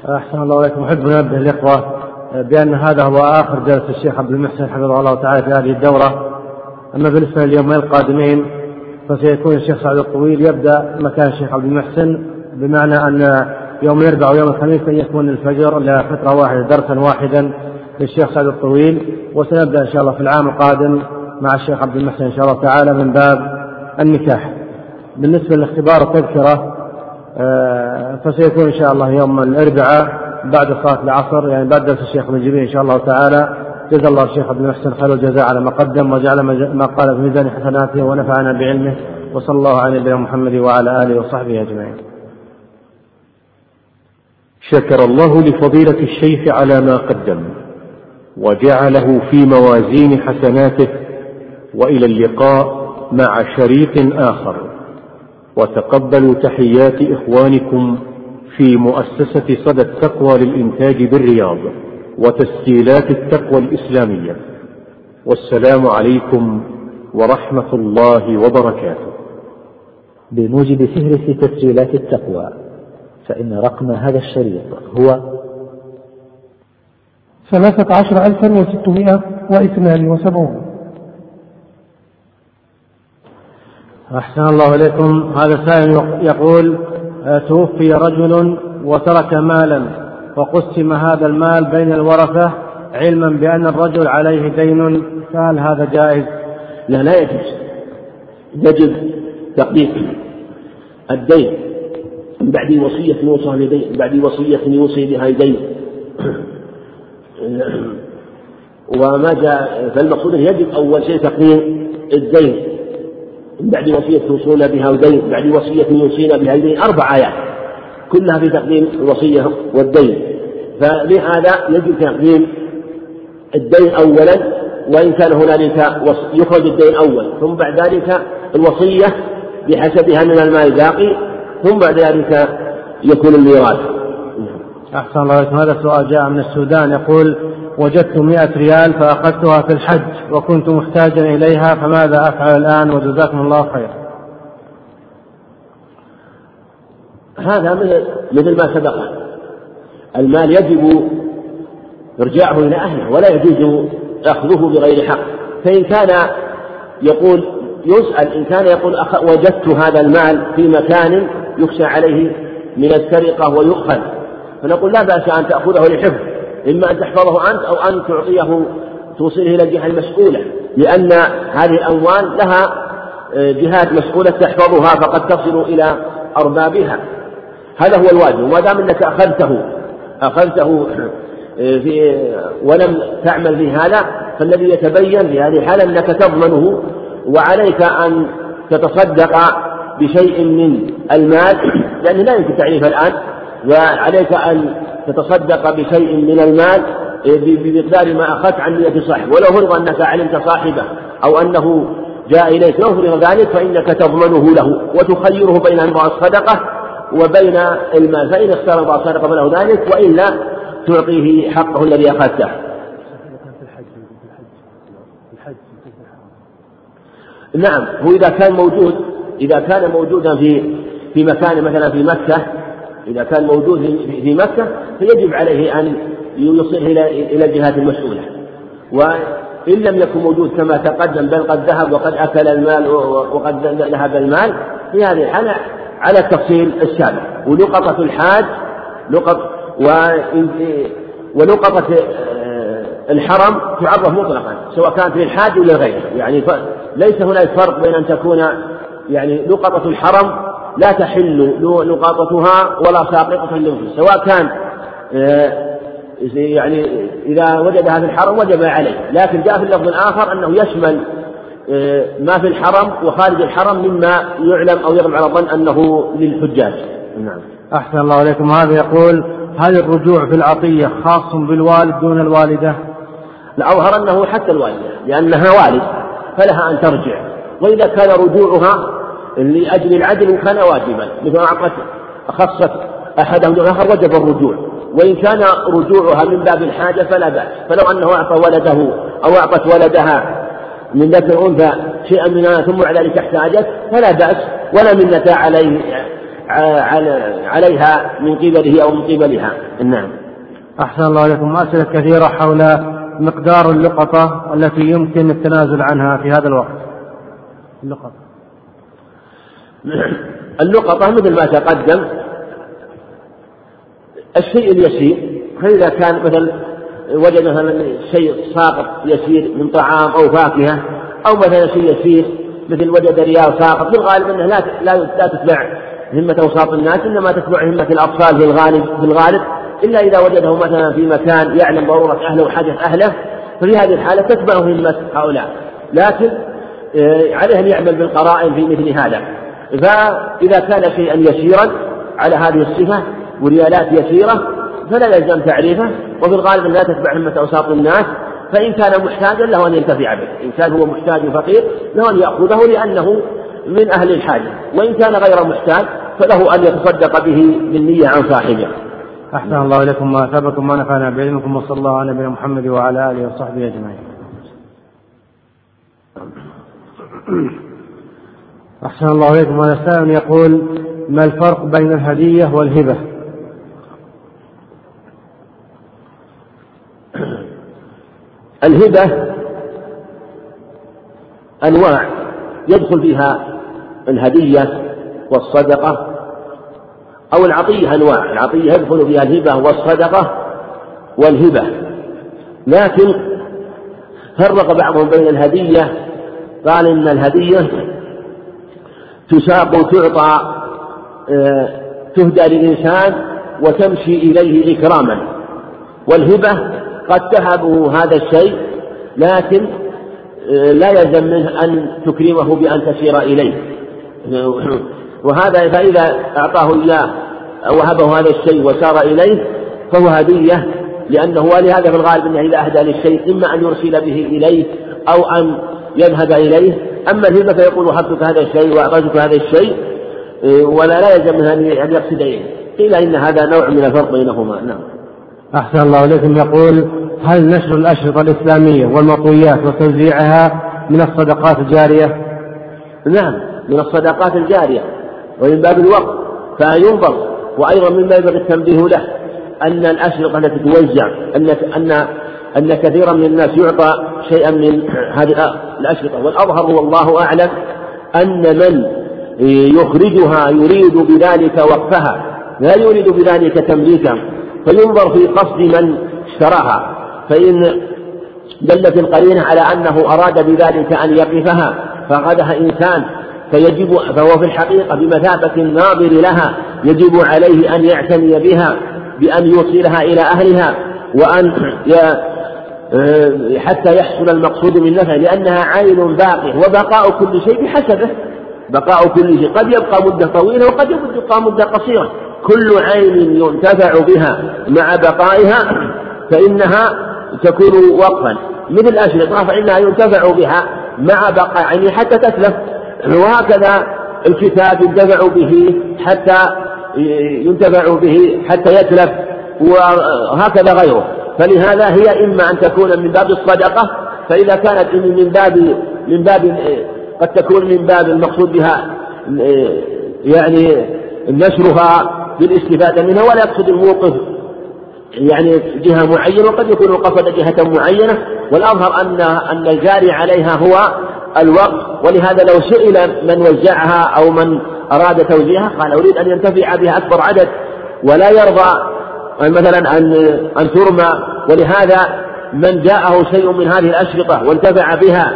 أحسن الله إليكم. أحب ننبه الإخوة بأن هذا هو آخر جلسة الشيخ عبد المحسن حفظه الله تعالى في هذه الدورة. أما بالنسبة لليومين القادمين فسيكون الشيخ سعد الطويل يبدأ مكان الشيخ عبد المحسن بمعنى أن يوم الأربعاء ويوم الخميس أن يكون الفجر لفترة واحدة درسا واحدا للشيخ سعد الطويل. وسنبدأ إن شاء الله في العام القادم مع الشيخ عبد المحسن إن شاء الله تعالى من باب النكاح. بالنسبة لاختبار التذكرة آه، فسيكون إن شاء الله يوم الأربعاء بعد صلاة العصر يعني بعد درس الشيخ ابن جبريل إن شاء الله تعالى. جزا الله الشيخ عبد المحسن خير الجزاء على ما قدم وجعل ما قال في ميزان حسناته ونفعنا بعلمه. وصلى الله على نبينا محمد وعلى آله وصحبه أجمعين. شكر الله لفضيلة الشيخ على ما قدم وجعله في موازين حسناته وإلى اللقاء مع شريط آخر. وتقبلوا تحيات إخوانكم في مؤسسة صدى التقوى للإنتاج بالرياض وتسجيلات التقوى الإسلامية. والسلام عليكم ورحمة الله وبركاته. بموجب فهرس تسجيلات التقوى. فإن رقم هذا الشريط هو ثلاثة عشر ألفا وستمائة واثنان وسبعون. أحسن الله إليكم. هذا سائل يقول آه، توفي رجل وترك مالا وقسم هذا المال بين الورثة علما بأن الرجل عليه دين. فهل هذا جائز؟ لا لا يجوز. يجب تقديم الدين. من بعد وصية يوصى من بعد وصية يوصي بها دين وما جاء فالمقصود يجب أول شيء تقديم الدين. من بعد وصية توصون بها ودين بعد وصية يوصينا بها الدين أربع آيات. كلها في تقديم الوصية والدين. فلهذا يجب تقديم الدين أولا وإن كان هنالك يخرج الدين أول. ثم بعد ذلك الوصية بحسبها من المال الباقي. ثم بعد ذلك يكون الميراث. أحسن الله عليكم هذا السؤال جاء من السودان يقول وجدت مئة ريال فأخذتها في الحج وكنت محتاجا إليها فماذا أفعل الآن؟ وجزاكم الله خيرا هذا مثل ما سبق. المال يجب إرجاعه إلى أهله ولا يجوز أخذه بغير حق. فإن كان يقول يسأل إن كان يقول وجدت هذا المال في مكان يخشى عليه من السرقة ويؤخذ. فنقول لا بأس أن تأخذه لحفظ إما أن تحفظه أنت أو أن تعطيه توصله إلى الجهة المسؤولة لأن هذه الأموال لها آه، جهات مسؤولة تحفظها فقد تصل إلى أربابها. هذا هو الواجب. وما دام أنك أخذته أخذته آه، في ولم تعمل في هذا فالذي يتبين في هذه الحالة أنك تضمنه وعليك أن تتصدق بشيء من المال لأنه لا يمكن تعريفه الآن وعليك أن تتصدق بشيء من المال بمقدار ما أخذت عن نية صاحب ولو فرض أنك علمت صاحبه أو أنه جاء إليك لو فرض ذلك فإنك تضمنه له وتخيره بين أن الصدقة وبين المال. فإن اختار بعض الصدقة فله ذلك وإلا تعطيه حقه الذي أخذته. نعم هو إذا كان موجود إذا كان موجودا في في مكان مثلا في مكة إذا كان موجود في مكة فيجب عليه أن يوصله إلى إلى الجهات المسؤولة. وإن لم يكن موجود كما تقدم بل قد ذهب وقد أكل المال وقد ذهب المال في هذه الحالة على التفصيل السابق. ولقطة الحاج لقط ولقطة آه، الحرم تعرف مطلقا سواء كانت للحاج ولا غيره. يعني ليس هناك فرق بين أن تكون يعني لقطة الحرم لا تحل لقاطتها ولا ساقطة للنفس سواء كان آه، يعني إذا وجدها في الحرم وجب عليه لكن جاء في اللفظ الآخر أنه يشمل آه، ما في الحرم وخارج الحرم مما يعلم أو يغلب على الظن أنه للحجاج. نعم. أحسن الله عليكم. هذا يقول هل الرجوع في العطية خاص بالوالد دون الوالدة؟ الأظهر أنه حتى الوالدة لأنها والد فلها أن ترجع. وإذا كان رجوعها لأجل العدل كان واجبا مثل أعطت أخصت أحدهم آخر وجب الرجوع. وإن كان رجوعها من باب الحاجة فلا بأس. فلو أنه أعطى ولده أو أعطت ولدها من ذكر أنثى شيئا من ثم بعد ذلك احتاجت فلا بأس. ولا منة عليه عليها من قبله أو من قبلها. نعم. أحسن الله لكم أسئلة كثيرة حول مقدار اللقطة التي يمكن التنازل عنها في هذا الوقت. اللقطة اللقطة مثل ما تقدم. الشيء اليسير فإذا كان مثلا وجد مثلا شيء ساقط يسير من طعام أو فاكهة أو مثلا شيء يسير مثل وجد ريال ساقط في الغالب أنه لا لا تتبع همة أوساط الناس إنما تتبع همة الأطفال في الغالب في الغالب. إلا إذا وجده مثلا في مكان يعلم ضرورة أهله وحاجة أهله ففي هذه الحالة تتبعه همة هؤلاء. لكن عليه أن يعمل بالقرائن في مثل هذا. فإذا كان شيئا يسيرا على هذه الصفة وريالات يسيرة فلا يلزم تعريفه وفي الغالب لا تتبع همة أوساط الناس فإن كان محتاجا له أن ينتفع به. إن كان هو محتاج فقير له أن يأخذه لأنه من أهل الحاجة. وإن كان غير محتاج فله أن يتصدق به بالنية عن صاحبه. أحسن الله إليكم وأثابكم ما نفعنا بعلمكم وصلى الله على نبينا محمد وعلى آله وصحبه أجمعين. أحسن الله إليكم. هذا السائل يقول ما الفرق بين الهدية والهبة؟ الهبة أنواع يدخل فيها الهدية والصدقة أو العطية أنواع. العطية يدخل فيها الهبة والصدقة والهبة. لكن فرق بعضهم بين الهدية قال إن الهدية تساق تعطى آه، تهدى للإنسان وتمشي إليه إكراما. والهبة قد تهبه هذا الشيء لكن آه، لا يلزم منه أن تكرمه بأن تسير إليه. وهذا فإذا أعطاه إياه وهبه هذا الشيء وسار إليه فهو هدية لأنه ولهذا في الغالب أنه إذا أهدى للشيء إما أن يرسل به إليه أو أن يذهب إليه. أما الهبة فيقول وهبتك هذا الشيء وأعطيتك هذا الشيء إيه، ولا لا يلزم أن يقصد إليه قيل إن هذا نوع من الفرق بينهما. نعم. أحسن الله إليكم. يقول هل نشر الأشرطة الإسلامية والمطويات وتوزيعها من الصدقات الجارية؟ نعم من الصدقات الجارية ومن باب الوقت فينظر وأيضا مما ينبغي التنبيه له أن الأشرطة التي توزع أن أن أن كثيرا من الناس يعطى شيئا من هذه الأشرطة والأظهر والله أعلم أن من يخرجها يريد بذلك وقفها لا يريد بذلك تمليكا فينظر في قصد من اشتراها فإن دلت القرينة على أنه أراد بذلك أن يقفها فأخذها إنسان فيجب فهو في الحقيقة بمثابة الناظر لها يجب عليه أن يعتني بها بأن يوصلها إلى أهلها وأن حتى يحصل المقصود من نفعه لأنها عين باقية وبقاء كل شيء بحسبه. بقاء كل شيء. قد يبقى مدة طويلة وقد يبقى مدة قصيرة. كل عين ينتفع بها مع بقائها فإنها تكون وقفا. مثل الأشرطة فإنها ينتفع بها مع بقاء عينه حتى تتلف وهكذا الكتاب ينتفع به حتى ينتفع به حتى يتلف وهكذا غيره. فلهذا هي إما أن تكون من باب الصدقة فإذا كانت من باب من باب قد تكون من باب المقصود بها يعني نشرها بالاستفادة منها ولا يقصد الموقف يعني جهة معينة وقد يكون قصد جهة معينة. والأظهر أن أن الجاري عليها هو الوقت ولهذا لو سئل من وزعها أو من أراد توزيعها قال أريد أن ينتفع بها أكبر عدد ولا يرضى مثلا أن أن ترمى. ولهذا من جاءه شيء من هذه الأشرطة وانتفع بها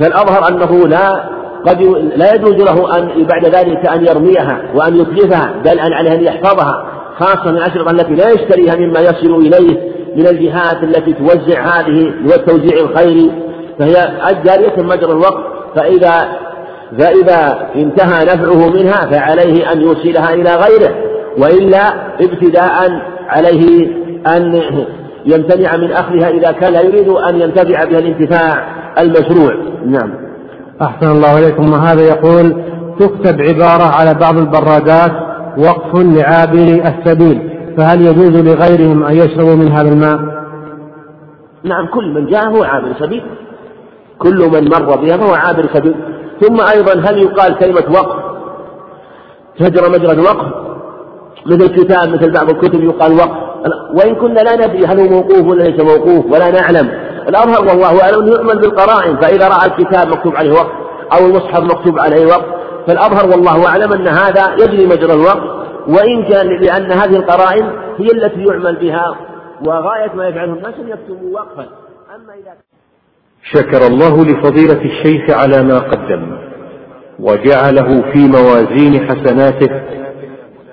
فالأظهر أنه لا قد لا يجوز له أن بعد ذلك أن يرميها وأن يتلفها بل أن عليه أن يحفظها خاصة من الأشرطة التي لا يشتريها مما يصل إليه من الجهات التي توزع هذه والتوزيع الخيري فهي جارية مجرى الوقت. فإذا فإذا انتهى نفعه منها فعليه أن يوصلها إلى غيره وإلا ابتداء عليه أن يمتنع من أخذها إذا كان لا يريد أن ينتفع بها الانتفاع المشروع. نعم. أحسن الله إليكم. وهذا يقول تكتب عبارة على بعض البرادات وقف لعابري السبيل فهل يجوز لغيرهم أن يشربوا من هذا الماء؟ نعم كل من جاء هو عابر سبيل. كل من مر بها فهو عابر سبيل. ثم أيضا هل يقال كلمة وقف؟ تجرى مجرى الوقف مثل كتاب مثل بعض الكتب يقال وقف وإن كنا لا ندري هل هو موقوف ولا ليس موقوف ولا نعلم. الأظهر والله أعلم أنه يعمل بالقرائن فإذا رأى الكتاب مكتوب عليه وقف أو المصحف مكتوب عليه وقف فالأظهر والله أعلم أن هذا يجري مجرى الوقف وإن كان لأن هذه القرائن هي التي يعمل بها. وغاية ما يفعله الناس أن يكتبوا وقفا. أما إذا شكر الله لفضيلة الشيخ على ما قدم وجعله في موازين حسناته